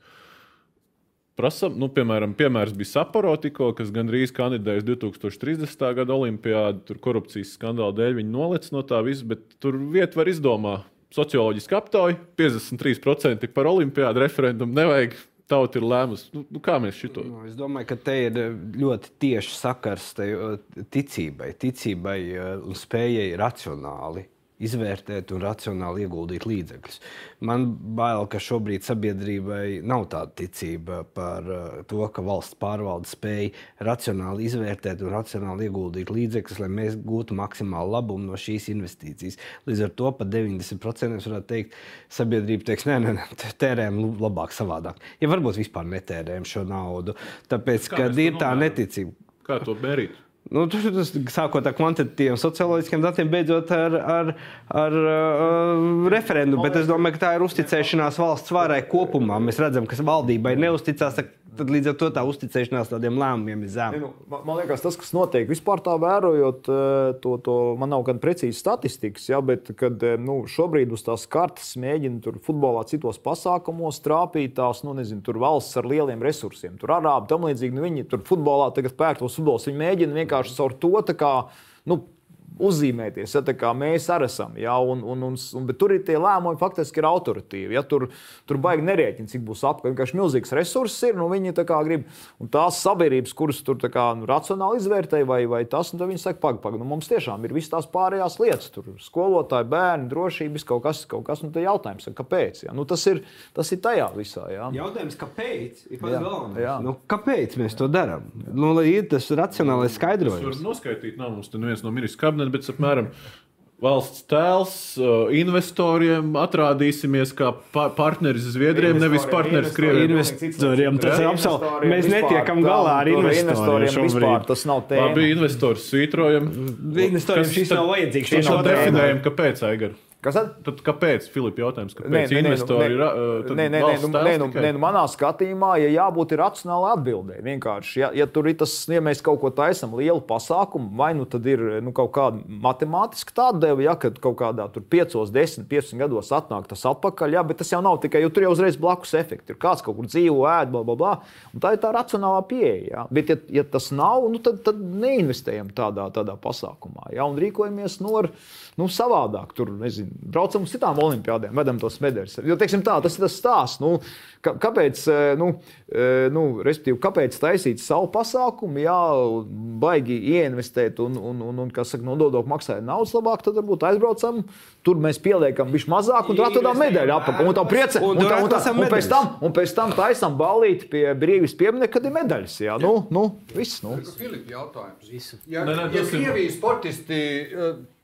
Prasam, nu, piemēram, piemērs bija Saporo, tikko, kas gandrīz kandidējas 2030. gada olimpiādu. Tur korupcijas skandāla dēļ viņi nolec no tā visa, bet tur vieta var izdomāt. Socioloģiski aptauja 53% par olimpiādu referendumu nevajag. Tauta ir lēmusi. Nu, nu, kā mēs šito? Nu, Es domāju, ka te ir ļoti tieši sakars tai, eh, ticībai, ticībai eh, un spējai racionāli izvērtēt un racionāli ieguldīt līdzekļus. Man bail, ka šobrīd sabiedrībai nav tāda ticība par eh, to, ka valsts pārvalde spēj racionāli izvērtēt un racionāli ieguldīt līdzekļus, lai mēs gūtu maksimālu labumu no šīs investīcijas. Līdz ar to pat 90% es varētu teikt, sabiedrība teiks, nē, nē, nē tērējam labāk, savādāk. Ja varbūt vispār netērējam šo naudu, tāpēc, Kā ka ir tā neticība. Kā to mērīt? Nu, ir tas, sākot ar kvantitatīviem, socioloģiskiem datiem, beidzot ar, ar, ar uh, referendumu. Bet es domāju, ka tā ir uzticēšanās valsts varai kopumā. Mēs redzam, ka valdībai neusticās, tad līdz ar to tā uzticēšanās tādiem lēmumiem ir zema. Nu, man, man liekas, tas, kas notiek vispār tā vērojot, eh, to, to man nav kāda precīza statistikas, ja, bet kad eh, nu, šobrīd uz tās kartes mēģina tur futbolā, citos pasākumos trāpīt tās nu, nezinu, valsts ar lieliem resursiem, tur arābi tam līdzīgi. Nu, viņi tur futbolā tagad pērk tos futbols, viņi mēģina vienkārši caur to tā kā. Nu, uzzīmēties, ja, tā kā mēs arī esam. Ja, un, un, un, un, bet tur ir tie lēmumi, faktiski ir autoritīvi. Ja, tur, tur baigi nerēķina, cik būs apkārt. Vienkārši milzīgs resurss ir. Nu, viņi tā kā grib, un tās sabiedrības, kuras tur kā, nu, racionāli izvērtē, vai, vai tas, nu, viņi saka, pagaidi, pagaidi. Nu, mums tiešām ir visas tās pārējās lietas. Tur skolotāji, bērni, drošības kaut kas, kaut kas. Nu, jautājums, kāpēc? Ja? Nu, tas, ir, tas ir tajā visā. Ja? Jautājums, kāpēc? Ir pats galvenais. Nu, kāpēc mēs to darām? Nu, lai ir tas racionālais skaidrojums. Tur noskaidrot, nav mums neviens no ministra kabineta, bet apmēram. Valsts tēls uh, investoriem atrādīsimies kā pa partneris Zviedrijam, nevis partneris Krievijai. Investoriem tas ir absolūti. Mēs netiekam galā ar investoriem. Vispār, tas nav tēma. Labi, investors svītrojam. Investoriem šis nav vajadzīgs. Šis nav definējums, kāpēc, Aigar. Kas tad? Tad kāpēc, Filipa, jautājums, kāpēc Nē, nu, investori nē, ir? Nē, nē, nē, nu, nē, nu, nē, nu, manā skatījumā, ja jābūt racionāli atbildēji. Vienkārši, ja, ja tur ir tas, ja mēs kaut ko taisām lielu pasākumu, vai nu tad ir nu, kaut kāda matemātiska tāda deva, ja kad kaut kādā 5, 10, 15 gados atnāk tas atpakaļ, ja, bet tas jau nav tikai, jo tur jau uzreiz blakus efekti. Ir kāds kaut kur dzīvo, ēd, bla, bla, bla. Un tā ir tā racionālā pieeja. Ja. Bet, ja, ja tas nav, nu, tad, tad neinvestējam tādā, tādā pasākumā ja, un rīkojamies no. Nu, nu, savādāk. Tur nezinu, braucam uz citām olimpiādēm, vedam tos medaļus. Jo, teiksim, tā, tas ir tas stāsts. Nu, kā, kāpēc, eh, nu, eh, nu, kāpēc taisīt savu pasākumu, jā, baigi ieinvestēt un, un, un, un kas saka, no nodokļu maksājuma naudas labāk, tad varbūt aizbraucam. Tur mēs pieliekam viņš mazāk un tur atrodam medaļu apakšā. Un tā priecē, un, un, tā, un, tā, un, pēc tam, un pēc tam taisam balīt pie brīvības pieminiekta, kad ir medaļas. Jā, nu, nu, viss. Nu. Filipa jautājums. Ja, ne, ne, ja Krievijas sportisti.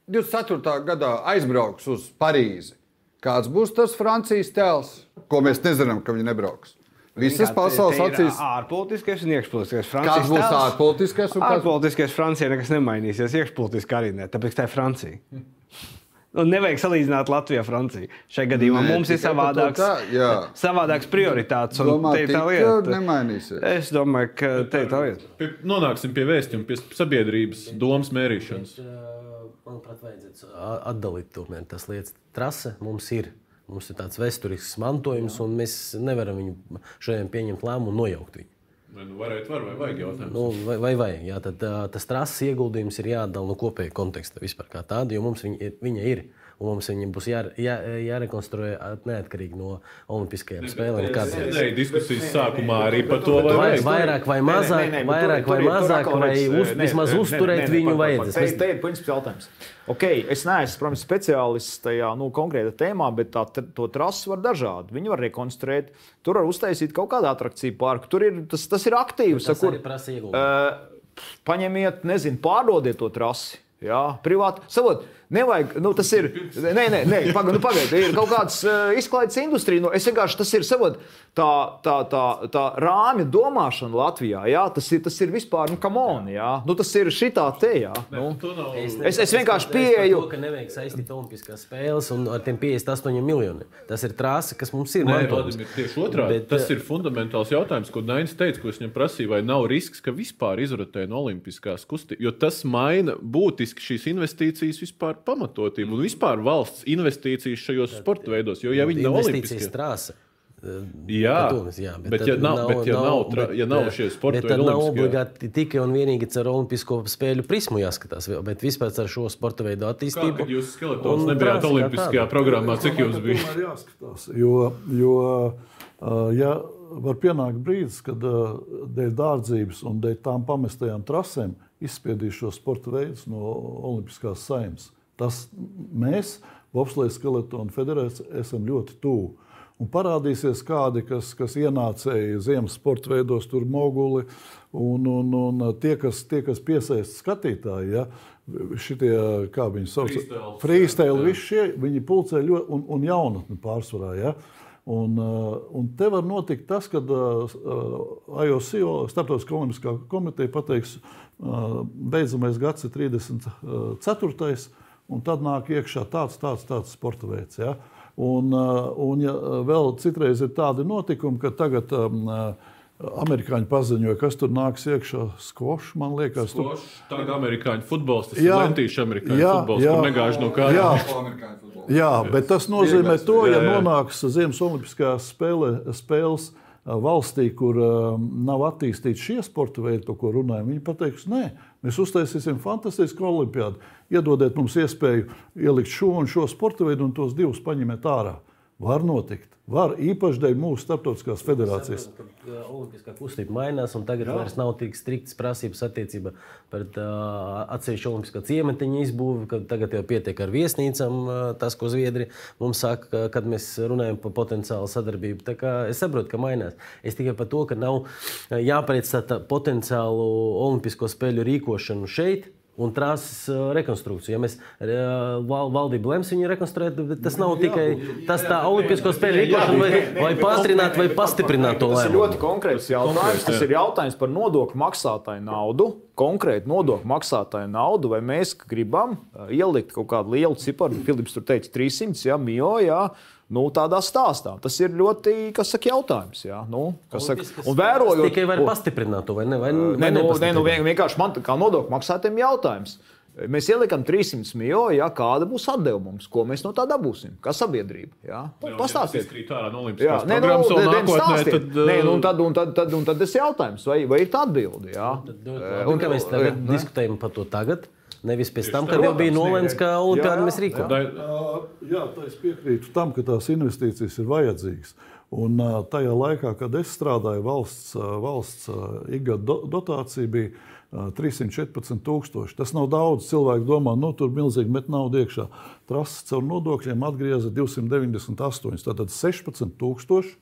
Uh, 24. gadā aizbrauks uz Parīzi, kāds būs tas Francijas tēls, ko mēs nezinām, ka viņi nebrauks? Visas pasaules acīs. Ārpolitiskais un iekšpolitiskais. Kāds būs ārpolitiskais un kāds? Ārpolitiskais Francijā nekas nemainīsies, iekšpolitiski arī ne, tāpēc tā ir Francija. Un nevajag salīdzināt Latviju ar Franciju. Šajā gadījumā Nē, mums ir savādāks, tā, savādāks prioritātes. Domā, te ir tā lieta. Nemainīsies. Es domāju, ka te ir tā lieta. Nonāksim pie vēstījuma, pie sabiedrības domas mērīšanas manuprāt, vajadzētu atdalīt tomēr tas lietas. Trase mums ir. Mums ir tāds vēsturisks mantojums, un mēs nevaram viņu šodien pieņemt lēmumu nojaukt viņu. Vai nu varētu, var, vai vajag jautājums? Nu, vai, vai vajag, jā, tad, tas trases ieguldījums ir jāatdala no kopēja konteksta vispār kā tāda, jo mums viņa ir. Viņa ir un mums viņiem būs jā, jā, jārekonstruē neatkarīgi no Olimpiskajām spēlēm. Tas bija diskusijas sākumā arī par to, vai vai vairāk vai mazāk, nē, nē, vairāk vai mazāk, vai uz, vismaz uzturēt viņu vajadzēs. Tas ir princips jautājums. Okay, es neesmu, protams, speciālists tajā nu, konkrētā tēmā, bet tā, to trasu var dažādi. Viņi var rekonstruēt, tur var uztaisīt kaut kādu atrakciju parku. Tur ir, tas, tas ir aktīvs. Tas kur, prasa ieguldīt. Uh, paņemiet, nezinu, pārdodiet to trasi. Jā, privāti. Savot, Nevajag, nu, tas ir. Nē, nē, nē pagaidiet, pagaid, ir kaut kāds uh, izklaides industrija. Nu, es vienkārši tas ir savot, tā, tā, tā, tā rāmja domāšana Latvijā. Jā, tas ir, tas ir vispār, nu, kam on, jā. Nu, tas ir šitā te, jā. Nu. Es, es, es vienkārši pieeju. To, ka nevajag saistīt Olimpiskās spēles un ar tiem 58 miljoniem. Tas ir trāsa, kas mums ir. Nē, Vladimir, tieši otrādi. Bet, tas ir fundamentāls jautājums, ko Dainis teica, ko es viņam prasīju, vai nav risks, ka vispār izrotē no Olimpiskās kustības, jo tas maina būtiski šīs investīcijas vispār par pamatotību un vispār valsts investīcijas šajos sporta veidos. Jo, ja viņi nav olimpiskie, strāsa. Jā, Protams, jā, bet, bet, ja nav, nav, bet ja nav, nav, bet, ja nav šie sporta veidi, tad nav obligāti tikai un vienīgi caur olimpisko spēļu prismu jāskatās, bet vispār ar šo sporta veidu attīstību. Kā, jūs skeletons nebijāt olimpiskajā programmā, cik jums bija? Jāskatās, jo, jo ja var pienākt brīdis, kad dēļ dārdzības un dēļ tām pamestajām trasēm izspiedīs šo sporta veidus no olimpiskās saimnes. Tas mēs, Bobslēga Skeletona federācija, esam ļoti tuvu. Un parādīsies kādi, kas, kas ienācēji ziemas sporta veidos, tur moguli, un, un, un tie, kas, tie, kas piesaista skatītāji, ja, šitie, kā viņi sauc, freestyle, visi šie, viņi pulcē ļoti, un, un jaunatni pārsvarā. Ja. Un, un te var notikt tas, ka uh, IOC, Startautiskā olimpiskā komiteja, pateiks, uh, beidzamais gads ir 34 un tad nāk iekšā tāds, tāds, tāds sporta veids. Ja? Un, uh, un ja vēl citreiz ir tādi notikumi, ka tagad um, uh, Amerikāņi paziņoja, kas tur nāks iekšā. Skvošs, man liekas, tur ir. Tagad amerikāņu futbols, tas jā, ir lentīšu amerikāņu jā, futbols, jā, kur negāž no kā. Jā, jā, bet tas nozīmē to, ja nonāks Ziemas Olimpiskās spēle, spēles valstī, kur uh, nav attīstīti šie sporta veidi, par ko runājam, viņi pateiks, nē, mēs uztaisīsim fantastisku olimpiādu. Iedodiet mums iespēju ielikt šo un šo sporta veidu, un tos divus paņemiet ārā. Var notikt. Var īpaši dēļ mūsu starptautiskās federācijas. Olimpiskā kustība mainās, un tagad Jā. vairs nav tik striktas prasības attiecībā pret uh, atsevišķu olimpiskā ciematiņa izbūvi. ka Tagad jau pietiek ar viesnīcām, uh, tas, ko Zviedri mums saka, ka- kad mēs runājam par potenciālu sadarbību. Tā kā Es saprotu, ka mainās. Es tikai par to, ka nav jāpredstata potenciālu olimpisko spēļu rīkošanu šeit. Un trases uh, rekonstrukciju. Ja mēs uh, val, valdību lems viņu rekonstruēt, tad tas nav tikai tas tā olimpisko spēļu rīkošana, vai, vai pātrināt, vai pastiprināt to Tas ir lēmumu. ļoti konkrēts jautājums. Tas ir jautājums par nodokļu maksātāju naudu. Konkrēti nodokļu maksātāju naudu, vai mēs gribam uh, ielikt kaut kādu lielu ciparu, Filips tur teica 300 jā, mio, jā, nu, tādā stāstā. Tas ir ļoti, kas saka, jautājums. Jā, nu, kas saka, un vērojot, Tikai var pastiprināt to, vai ne? Vai, Nē, vai nu, nē, nu, vien- vienkārši man kā nodokļu maksātājiem jautājums. Mēs ielikām 300 miljonu, ja kāda būs atdeve mums, ko mēs no tā dabūsim, kā sabiedrība. Jā? Nu, Pastāstiet. Krīt ārā no Jā, Olimpiskās nē, nu, nē, nē. Tad, Nē, nu, uh, un tad, un tad, tad, un tad tas jautājums, vai, vai ir tā atbilde? Jā? Un kā mēs tagad ne? diskutējam par to tagad, nevis pēc tam, kad jau bija nolēmts, ka Olimpādu mēs rīkojam. Jā, tā es piekrītu tam, ka tās investīcijas ir vajadzīgas. Un tajā laikā, kad es strādāju, valsts, valsts ikgada do- dotācija bija ā, 314 tūkstoši. Tas nav daudz. Cilvēki domā, nu tur milzīgi met naudu iekšā. Trases caur nodokļiem atgrieza 298. Tātad 16 tūkstoši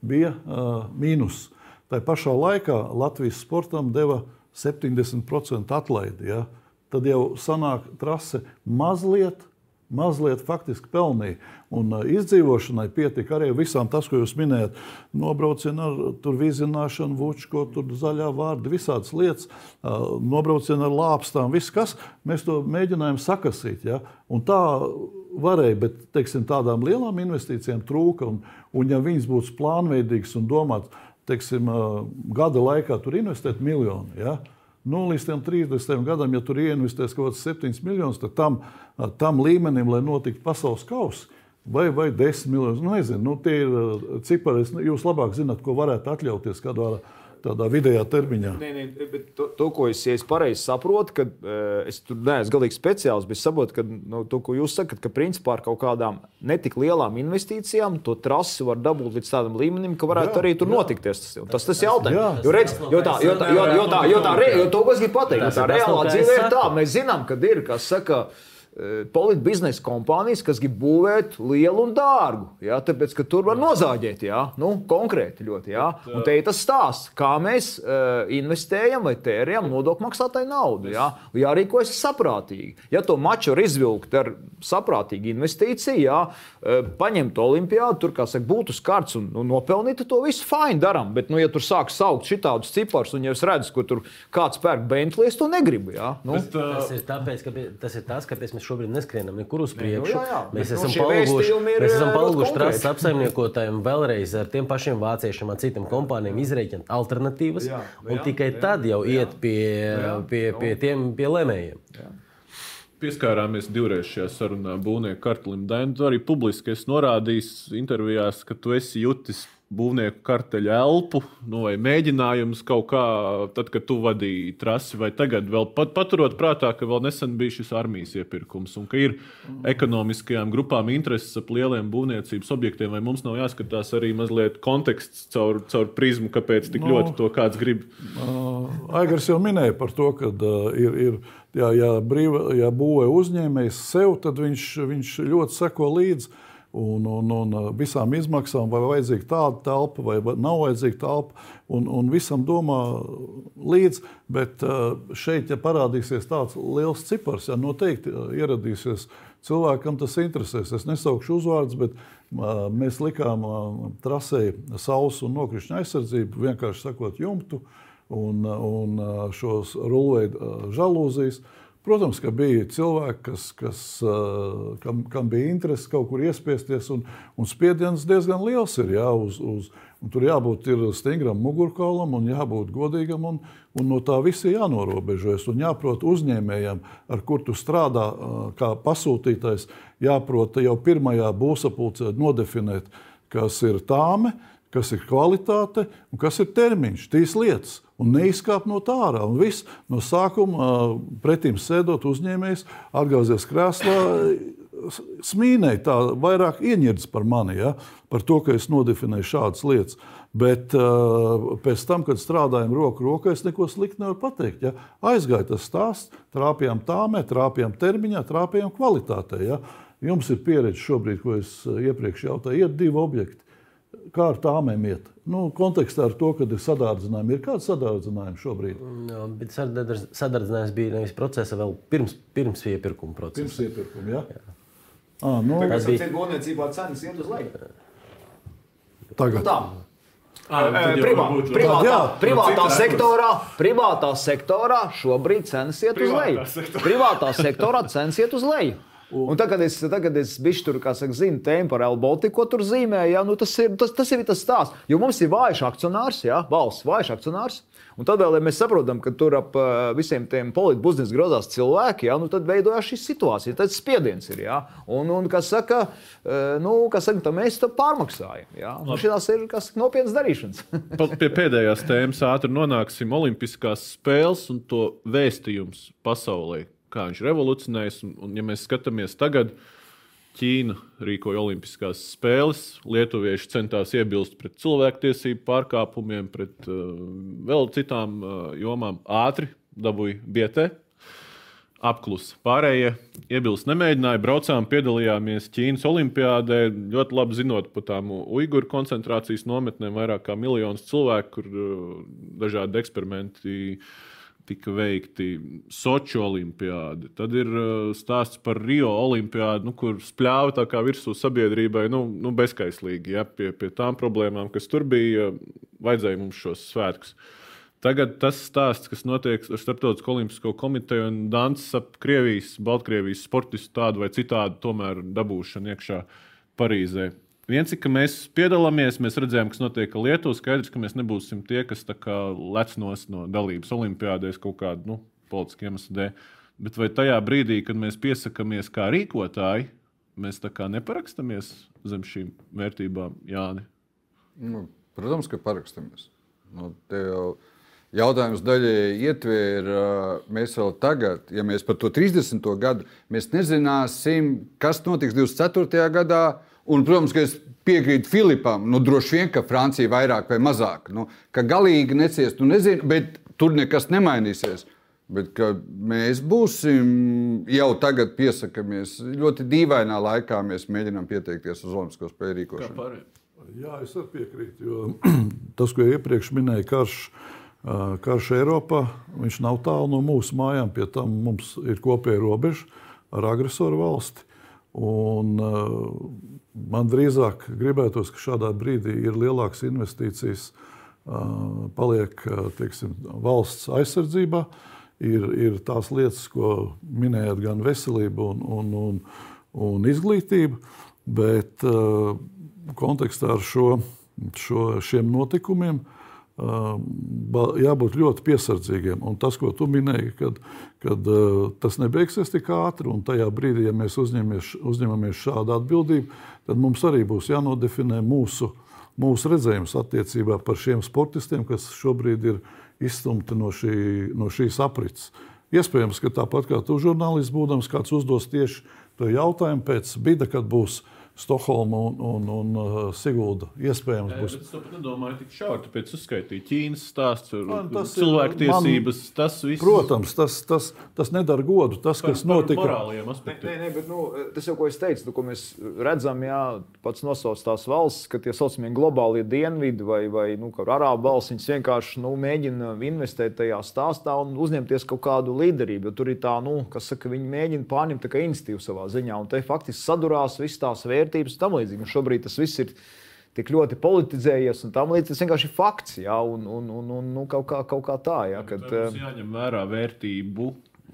bija uh, mīnus. Tā pašā laikā Latvijas sportam deva 70% atlaidi. Ja? Tad jau sanāk trase mazliet. Mazliet faktiski pelnīja. Un uh, izdzīvošanai pietika arī visām tas, ko jūs minējāt. Nobraucieni ar tur vizināšanu, vučko, tur zaļā vārda, visādas lietas, uh, nobraucieni ar lāpstām, viss kas. Mēs to mēģinājām sakasīt. Ja? Un tā varēja, bet teiksim, tādām lielām investīcijām trūka. Un, un ja viņas būtu plānveidīgas un domātas, teiksim, ā, gada laikā tur investēt miljonu. Ja? Nu, līdz tam 30 gadam, ja tur ieinvestēs kaut kāds 7 miljonus, tad tam, tam līmenim, lai notiktu pasaules kausa, vai, vai 10 miljonus, nu, nezinu, nu, tie ir ā, cipari. Es- Jūs labāk zināt, ko varētu atļauties kādā tādā vidējā termiņā. Nē, nē, bet to, to, ko es, ja es pareizi saprotu, ka uh, es tur neesmu galīgi speciāls, bet es saprotu, ka nu, to, ko jūs sakat, ka principā ar kaut kādām netik lielām investīcijām to trasi var dabūt līdz tādam līmenim, ka varētu Jā, arī tur jā. notikties. Tas, tas, tas jautājums. Jā. Jo, redz, jo tā, jo tā, jo, jo tā, jo tā, re, jo to, ko es gribu pateikt, Tas jo tā ir tas, reālā no kā es dzīve ir saku. tā, mēs zinām, ka ir, kas saka, politbiznesa kompānijas, kas grib būvēt lielu un dārgu. Ja, tāpēc, ka tur var nozāģēt, ja, nu, konkrēti ļoti. Ja. Un te ir tas stāsts, kā mēs uh, investējam vai tērējam nodokļu maksātāju naudu. Ja. Jārīkojas saprātīgi. Ja to maču var izvilkt ar saprātīgu investīciju, ja, uh, paņemt olimpiādu, tur, kā saka, būtu skarts un, un nopelnīt, to visu fini darām. Bet, nu, ja tur sāk saukt šitādus ciparus, un ja es redzu, ka tur kāds pērk Bentley, es to negribu. Ja. Nu, Bet, uh, Tas ir, tāpēc, ka, tas ir tas, kāpēc mēs šobrīd neskrienam nekur uz priekšu. jā, jā, Mēs bet, nu, esam šie palguši, vēstījumi ir, mēs esam eh, konkrēti. trases apsaimniekotājiem vēlreiz ar tiem pašiem vāciešiem, ar citām kompānijām izrēķināt alternatīvas. Jā, un jā, tikai jā, tad jau jā. iet pie, pie, pie tiem pie lēmējiem. Pieskārāmies divreiz šajā sarunā būvnieku kartelim. Dainu, arī publiski esi norādījis intervijās, ka tu esi jutis būvnieku karteļa elpu nu, vai mēģinājumus kaut kā, tad, kad tu vadīji trasi, vai tagad vēl pat, paturot prātā, ka vēl nesen bija šis armijas iepirkums un ka ir ekonomiskajām grupām intereses ap lieliem būvniecības objektiem, vai mums nav jāskatās arī mazliet konteksts caur, caur prizmu, kāpēc tik Nu, ļoti to kāds grib. Uh, Aigars jau minēja par to, ka uh, ir, ir jā, ja, brīva, ja būvē uzņēmējs sev, tad viņš, viņš ļoti seko līdzi. Un, un, un uh, visām izmaksām, vai vajadzīga tāda telpa, vai nav vajadzīga telpa, un, un visam domā līdzi. Bet uh, šeit, ja parādīsies tāds liels cipars, ja noteikti uh, ieradīsies cilvēkam, tas interesēs. Es nesaukšu uzvārdus, bet mēs likām trasē saules un nokrišņa aizsardzību, vienkārši sakot, jumtu un, un šos rulveidu žalūzijas. Protams, ka bija cilvēki, kas, kas, kam, kam bija interese kaut kur iespiesties, un, un spiediens diezgan liels ir. Jā, uz, uz, tur jābūt stingram mugurkaulam un jābūt godīgam, un, un no tā visa jānorobežojas. Un jāprot uzņēmējiem, ar kur tu strādā, kā pasūtītājs, jāprot jau pirmajā būvsapulcē nodefinēt, kas ir tāme, kas ir kvalitāte un kas ir termiņš. Trīs lietas. Un neizkāpt no tā ārā. Un viss no sākuma pretim sēdot uzņēmējs, atgāzies krēslā, smīnēja tā, vairāk ieņirds par mani, ja? par to, ka es nodefinēju šādas lietas. Bet uh, pēc tam, kad strādājām roku rokā, es neko sliktu nevaru pateikt. Ja? Aizgāja tas stāsts, trāpījām tāmē, trāpījām termiņā, trāpījām kvalitātē. Ja? Jums ir pieredze šobrīd, ko es iepriekš jautāju, ir divi objekti. Kā ar tāmēm iet? Nu, kontekstā ar to, ka ir sadārdzinājumi. Ir kāda sadārdzinājuma šobrīd? Jā, bet sadardzinājums bija nevis procesa, vēl pirms, pirms iepirkuma procesa. Pirms iepirkuma, jā. jā. À, nu, Tagad Tas bija- godniecībā cenas iet uz leju. tagad. Tā. Ah, Eh, tad jau Privā, privātā, privātā, No citas sektorā, privātā sektorā šobrīd cenas iet uz leju. Privātā sektorā. Privātā sektorā cenas iet uz leju. Un tagad es, tagad es bišķi tur, kā saka, zinu, tēmu par Elbaltiku, ko tur zīmē. Ja? Nu, tas, ir, tas, tas ir tas stāsts. Jo mums ir vājš akcionārs, ja? valsts vājš akcionārs. Un tad vēl, ja mēs saprotam, ka tur ap visiem tiem politbusinesa grozās cilvēki, ja? nu, tad veidojās šī situācija. Tad spiediens ir. Ja? Un, un kas saka, nu, kas saka, tad mēs to pārmaksājam. Ja? Nu, Šīs ir saka, nopietnas darīšanas. Pie pēdējās tēmas ātri nonāksim Olimpiskās spēles un to vēstījums pasaulē, kā viņš revolucionējas. Un, un, ja mēs skatāmies tagad, Ķīna rīkoja Olimpiskās spēles, lietuvieši centās iebilst pret cilvēktiesību pārkāpumiem, pret uh, vēl citām uh, jomām. Ātri dabūja bietē, apklusa. Pārējie iebilst nemēģināja, braucām, piedalījāmies Ķīnas olimpiādē, ļoti labi zinot par tām uiguru koncentrācijas nometnēm, vairāk kā miljonus cilvēku, kur uh, dažādi eksperimenti tika veikti. Soču olimpiāde, tad ir uh, stāsts par Rio olimpiādu, nu, kur spļāva tā kā virsū sabiedrībai nu, nu, bezskaislīgi ja, pie, pie tām problēmām, kas tur bija. Vajadzēja mums šos svētkus. Tagad tas stāsts, kas notiek ar Startautisko olimpisko komiteju un danses ap Krievijas, Baltkrievijas sportistu tādu vai citādu tomēr dabūšanu iekšā Parīzē. Viens ir, ka mēs piedalāmies, mēs redzējām, kas notiek ar Lietuvu. Skaidrs, ka mēs nebūsim tie, kas lec no dalības olimpiādēs kaut kādu nu, politisku iemeslu dēļ. Bet vai tajā brīdī, kad mēs piesakāmies kā rīkotāji, mēs tā kā neparakstāmies zem šīm vērtībām, Jāni? Nu, protams, ka parakstāmies. Nu, jau jautājums daļai ietvēra, mēs vēl tagad, ja mēs par to 30. gadu, mēs nezināsim, kas notiks 24. gadā. Un, protams, ka es piekrītu Filipam, nu, droši vien, ka Francija vairāk vai mazāk, nu, ka galīgi neciest, nu, nezinu, bet tur nekas nemainīsies. Bet ka mēs būsim jau tagad piesakāmies ļoti dīvainā laikā, mēs mēģinām pieteikties uz Olimpisko spēļu rīkošanu. Jā, es arī piekrītu. Jo tas, ko iepriekš minēja, karš, karš Eiropā, viņš nav tālu no mūsu mājām. Pie tam mums ir kopēja robeža ar agresoru valsti. Un, ā, man drīzāk gribētos, ka šādā brīdī ir lielākas investīcijas, paliek teiksim, valsts aizsardzībā. Ir, ir tās lietas, ko minējāt, gan veselība un, un, un, un izglītība. Bet kontekstā ar šo, šo, šiem notikumiem uh, jābūt ļoti piesardzīgiem. Un tas, ko tu minēji, kad, kad uh, tas nebeigsies tik ātri, un tajā brīdī, ja mēs uzņemamies, šādu atbildību, tad mums arī būs jānodefinē mūsu, mūsu redzējums attiecībā par šiem sportistiem, kas šobrīd ir izstumti no, šī, no šīs aprits. Iespējams, ka tāpat kā tu žurnālists būdams, kāds uzdos tieši to jautājumu pēc bida, kad būs Stokholma un, un, un uh, Sigulda. Iespējams, būs. Es to pat nedomāju tik šauri. Tāpēc uzskaitīju Ķīnas stāstu, Man tas cilvēktiesības. Viss Protams, tas, tas, tas nedara godu. Tas, par, kas par notika, morālajiem Nē, aspektiem. nē, bet nu, tas jau, ko es teicu, nu, ko mēs redzam, jā, pats nosauc tās valsts, ka tie saucamie globālie dienvidi vai, vai nu, kā arābu valsts, viņas vienkārši nu, mēģina investēt tajā stāstā un uzņemties kaut kādu līderību. Tur ir tā, nu, kas saka, viņi mēģina pārņemt institīvu savā ziņā, un te faktiski sadurās visas tās vērtības un tam līdzīgi. Un šobrīd tas viss ir tik ļoti politizējies, un tam līdzīgi tas vienkārši ir fakts, jā, un, un, un, un nu, kaut, kā, kaut kā tā, jā, kad, mums jāņem vērā vērtību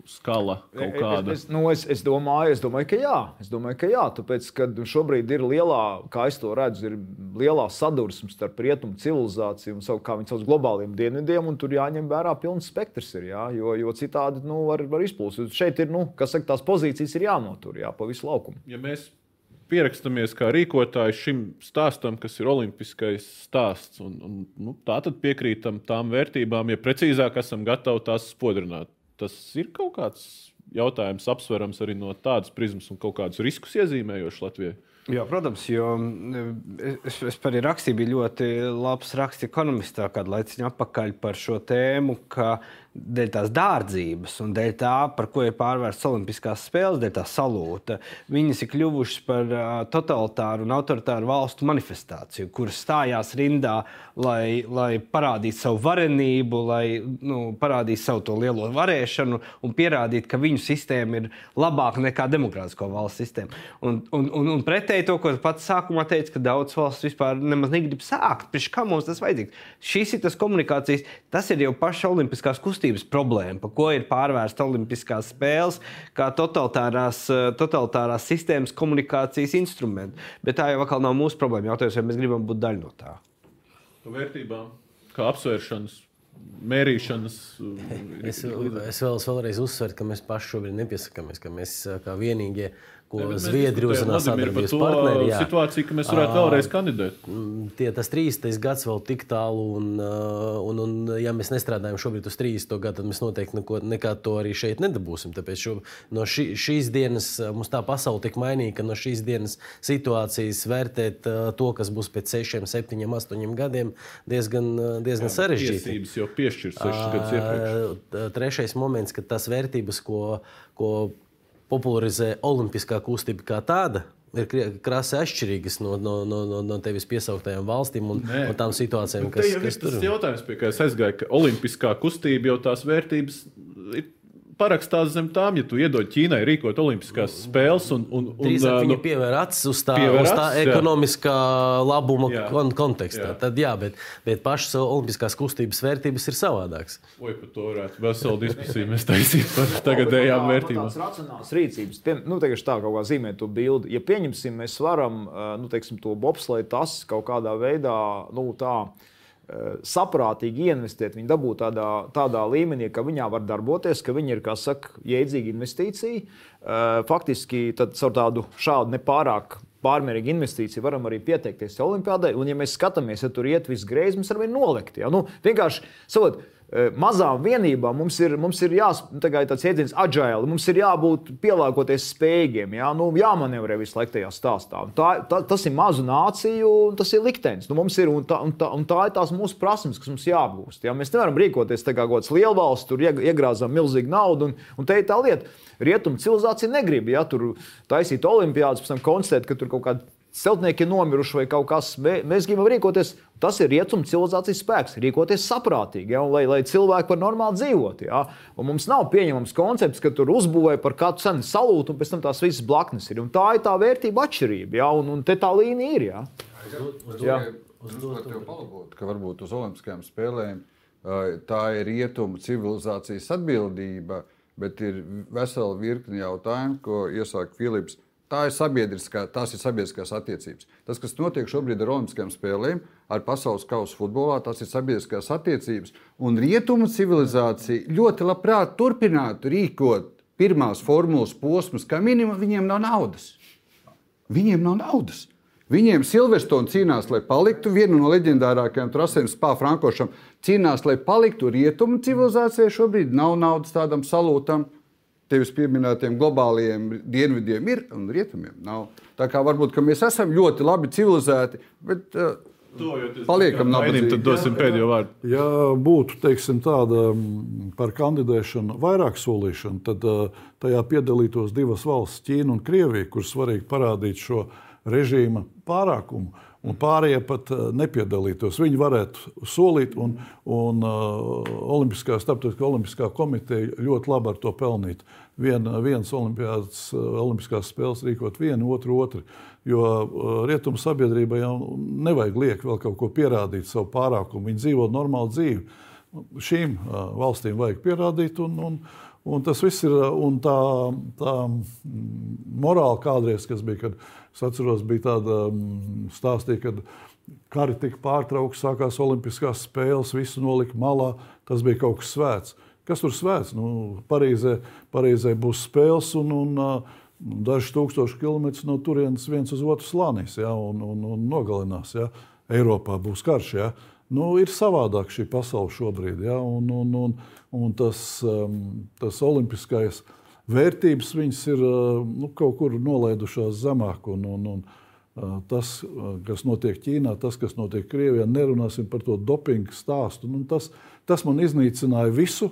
skala kaut Es, kāda. es, nu, es, es, domāju, es domāju, ka jā. Es domāju, ka jā. Tāpēc, kad šobrīd ir lielā, kā es to redzu, ir lielā sadursme starp rietumu civilizāciju un savu, kā viņi sauc, globāliem dienvidiem, un tur jāņem vērā pilns spektrs. Ir, jā, jo, jo citādi nu, var, var izplūst. Šeit ir, nu, kas saka, tās pozīcijas ir jānotur jā, pa visu laukumu. Ja mēs pierakstamies kā rīkotāji šim stāstam, kas ir olimpiskais stāsts. Un, un, nu, tā tad piekrītam tām vērtībām, ja precīzāk esam gatavi tās spodrināt. Tas ir kaut kāds jautājums, apsverams arī no tādas prizmas un kaut kādus riskus iezīmējošs Latvijai. Jā, protams, jo mm, es, es arī rakstīju, bija ļoti labs raksts ekonomistā kādu laiciņu atpakaļ par šo tēmu, ka dēļ tās dārdzības un dēļ tā, par ko ir pārvērstas Olimpiskās spēles, dēļ tā salūta, viņas ir kļuvušas par totalitāru un autoritāru valstu manifestāciju, kuras stājās rindā, lai, lai parādītu savu varenību, lai nu, parādītu savu to lielo varēšanu un pierādītu, ka viņu sistēma ir labāka nekā demokrātisko valstu sistēma. Un, un, un, un pretēji to, ko pats sākumā teica, ka daudz valsts vispār nemaz negrib sākt. Priekš kā mums tas vajadzīgs? Šīs ir tas komunikācijas, tas ir jau paša olimpiskās kustības problēma, pa ko ir pārvērsta Olimpiskās spēles, kā totalitārās, eh, totalitārās sistēmas komunikācijas instrumenti. Bet tā jau atkal nav mūsu problēma. Jautājums, vai mēs gribam būt daļa no tā. Par vērtībām, kā apsvēršanas, mērīšanas. Es, es vēlos vēlreiz uzsvērt, ka mēs paši šobrīd nepiesakāmies, ka mēs kā vienīgie ko Ne, bet mēs Zviedri diskutējam, uzzinās Vladimir, sadarbības partneri. jā. Situāciju, ka mēs varētu vēlreiz kandidēt. Tie, tas 30. gads vēl tik tālu, un, un, un ja mēs nestrādājam šobrīd uz 30. gadu, tad mēs noteikti neko, nekā to arī šeit nedabūsim. Tāpēc šo, no šī, šīs dienas mums tā pasaule tik mainīga, ka no šīs dienas situācijas vērtēt to, kas būs pēc 6, 7, 8 gadiem, diezgan, diezgan sarežģīti. Tiesības jau piešķirts sešas gadus iepriekš. Trešais moments, ka tas vērtības, ko, ko popularizē Olimpiskā kustība kā tāda, ir krasi atšķirīgas no, no, no, no, no tevis piesauktajām valstīm un, Nē. un tām situācijām, Te kas, jau ir kas tur tas jautājums, pie kā es aizgāju, ka olimpiskā kustība jau tās vērtības ir parakstās zem tām, ja tu iedod Ķīnai rīkot olimpiskās spēles. Un, un, un, Drīzāk viņi nu, pievēr acis uz tā, uz tā acis, jā. ekonomiskā labuma Jā. kon kontekstā. Jā. Tad, jā, bet, bet pašas olimpiskās kustības vērtības ir savādākas. Oi, par to varētu veselu diskusiju mēs taisīt par tagadējām vērtībām. Tādas racionālas rīcības, piem, nu, teikšu tā kaut kā zīmēt to bildi. Ja pieņemsim, mēs varam nu, teiksim, to bobsleju tas kaut kādā veidā, nu, tā saprātīgi investēt, viņi dabūt tādā, tādā līmenī, ka viņā var darboties, ka viņi ir, kā saka, jēdzīga investīcija. Ā, Faktiski tad caur tādu šādu nepārāk pārmērīgu investīciju varam arī pieteikties Olimpijādai. Un, ja mēs skatāmies, ja tur iet viss greizi, mums arī nolikt. Ja? Nu, vienkārši savot, eh, mazām vienībām mums ir, mums ir jāspēj ir tāds jēdziens agile, mums ir jābūt pielāgoties spējīgiem, jā, nu, jāmanevrē visu laiku tajā stāstā. Un Tā, tā, tas ir mazu nāciju, un tas ir liktenis. Nu, ir, un, tā, un, tā, un tā ir tās mūsu prasības, kas mums jāapgūst. Jā. Mēs nevaram rīkoties tā kā kaut kāds lielvalsts, tur ieg- iegrāzām milzīgu naudu, un, un te ir tā lieta. Rietumu civilizācija negrib, ja tur taisīt olimpiādas, pēc tam konstatēt, ka tur kaut kāda celtnieki ir nomiruši vai kaut kas. Mē- Mēs gribam rīkoties, tas ir rietumu civilizācijas spēks, rīkoties saprātīgi, ja, lai, lai cilvēki var normāli dzīvot. Ja. Un mums nav pieņemams koncepts, ka tur uzbūvēja par katru cenu salūtu, un pēc tam tās visas blaknes ir. Un tā ir tā vērtība atšķirība, ja, un, un te tā līnija ir. Ja. Tev palabot, ka varbūt uz Olimpiskajām spēlēm tā ir rietumu civilizācijas atbildība, bet ir vesela virkni jautājumu, ko iesāk Filips. Tā ir sabiedriskā, tās ir sabiedriskās attiecības. Tas, kas notiek šobrīd ar Olimpiskajām spēlēm, ar pasaules kausa futbolā, tas ir sabiedriskās attiecības. Un rietumu civilizācija ļoti labprāt turpinātu rīkot pirmās formulas posmus, kā minimum viņiem nav naudas. Viņiem nav naudas. Viņiem Silverstone cīnās, lai paliktu viena no leģendārākajām trasēm, Spāņu Frankošam. Cīnās, lai paliktu rietumu civilizācijai. Šobrīd nav naudas tādam salūtam. Tevis pieminētiem globālajiem dienvidiem ir un rietumiem nav. Tā kā varbūt ka mēs esam ļoti labi civilizēti, bet uh, paliekam Mainīsim, nabadzīgi. tad dosim pēdējo vārdu. Ja būtu teiksim, tāda mm, par kandidēšanu vairāk solīšana, tad uh, tajā piedalītos divas valsts, Ķīna un Krievija, kuras svarīgi parādīt šo režīma pārākumu. Un pārējie pat uh, nepiedalītos. Viņi varētu solīt, un, un uh, Olimpiskā, Starptautiskā Olimpiskā komiteja ļoti labi ar to pelnīt. Vien, viens olimpiādas, uh, Olimpiskās spēles rīkot vienu, otru otru. Jo rietumu sabiedrībai jau nevajag liek vēl kaut ko pierādīt, savu pārākumu. Viņi dzīvo normālu dzīvi. Šīm uh, valstīm vajag pierādīt, un, un, un tas viss ir. Un tā, tā mm, morāla kādreiz, kas bija, kad es atceros, bija tāda mm, stāstīja, kad kari tika pārtraukti, sākās Olimpiskās spēles, visu nolika malā. Tas bija kaut kas svēts. Kas tur svēts? Nu, Parīzē, Parīzē būs spēles, un, un uh, dažus tūkstošus kilometrus no turienes viens uz otru slānīs ja, un, un, un nogalinās. Ja. Eiropā būs karš. Ja. Nu, ir savādāk šī pasaule šobrīd. Ja, un, un, un, un tas, um, tas olimpiskais vērtības viņas ir uh, nu, kaut kur nolaidušās zemāk. Un, un, un, uh, Tas, uh, kas notiek Ķīnā, tas, kas notiek Krievijā, nerunāsim par to dopingu stāstu. Nu, tas, tas man iznīcināja visu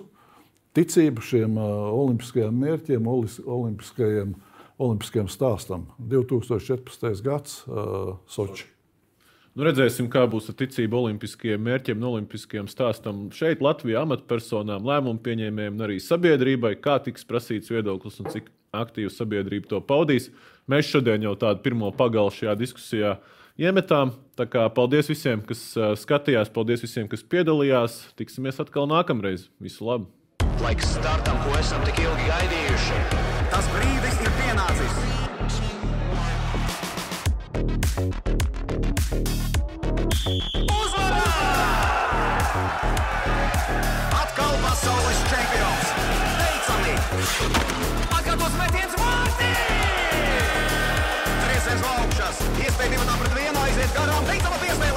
ticību šiem olimpiskajiem mērķiem, olimpiskajiem, olimpiskajiem stāstam. 2014. gads Soči. Nu, redzēsim, kā būs ar ticību olimpiskajiem mērķiem un olimpiskajiem stāstam. Šeit Latvijā amatpersonām, lēmumu pieņēmējiem un arī sabiedrībai, kā tiks prasīts viedoklis un cik aktīvi sabiedrība to paudīs. Mēs šodien jau tādu pirmo pagalu šajā diskusijā iemetām. Tā kā paldies visiem, kas skatījās, paldies visiem, kas piedalījās. Tiksimies atkal nākamreiz. Visu labu! Laiks startam, ko esam tik ilgi gaidījuši. Tas brīdis ir pienācis. Uzvarā! Atkal pasaules čempions! Teicami! Atkārtos metiens vārtī! Trīs sešu augšas, iespēja divatā pret vienu aiziet garām, teicama piespēja!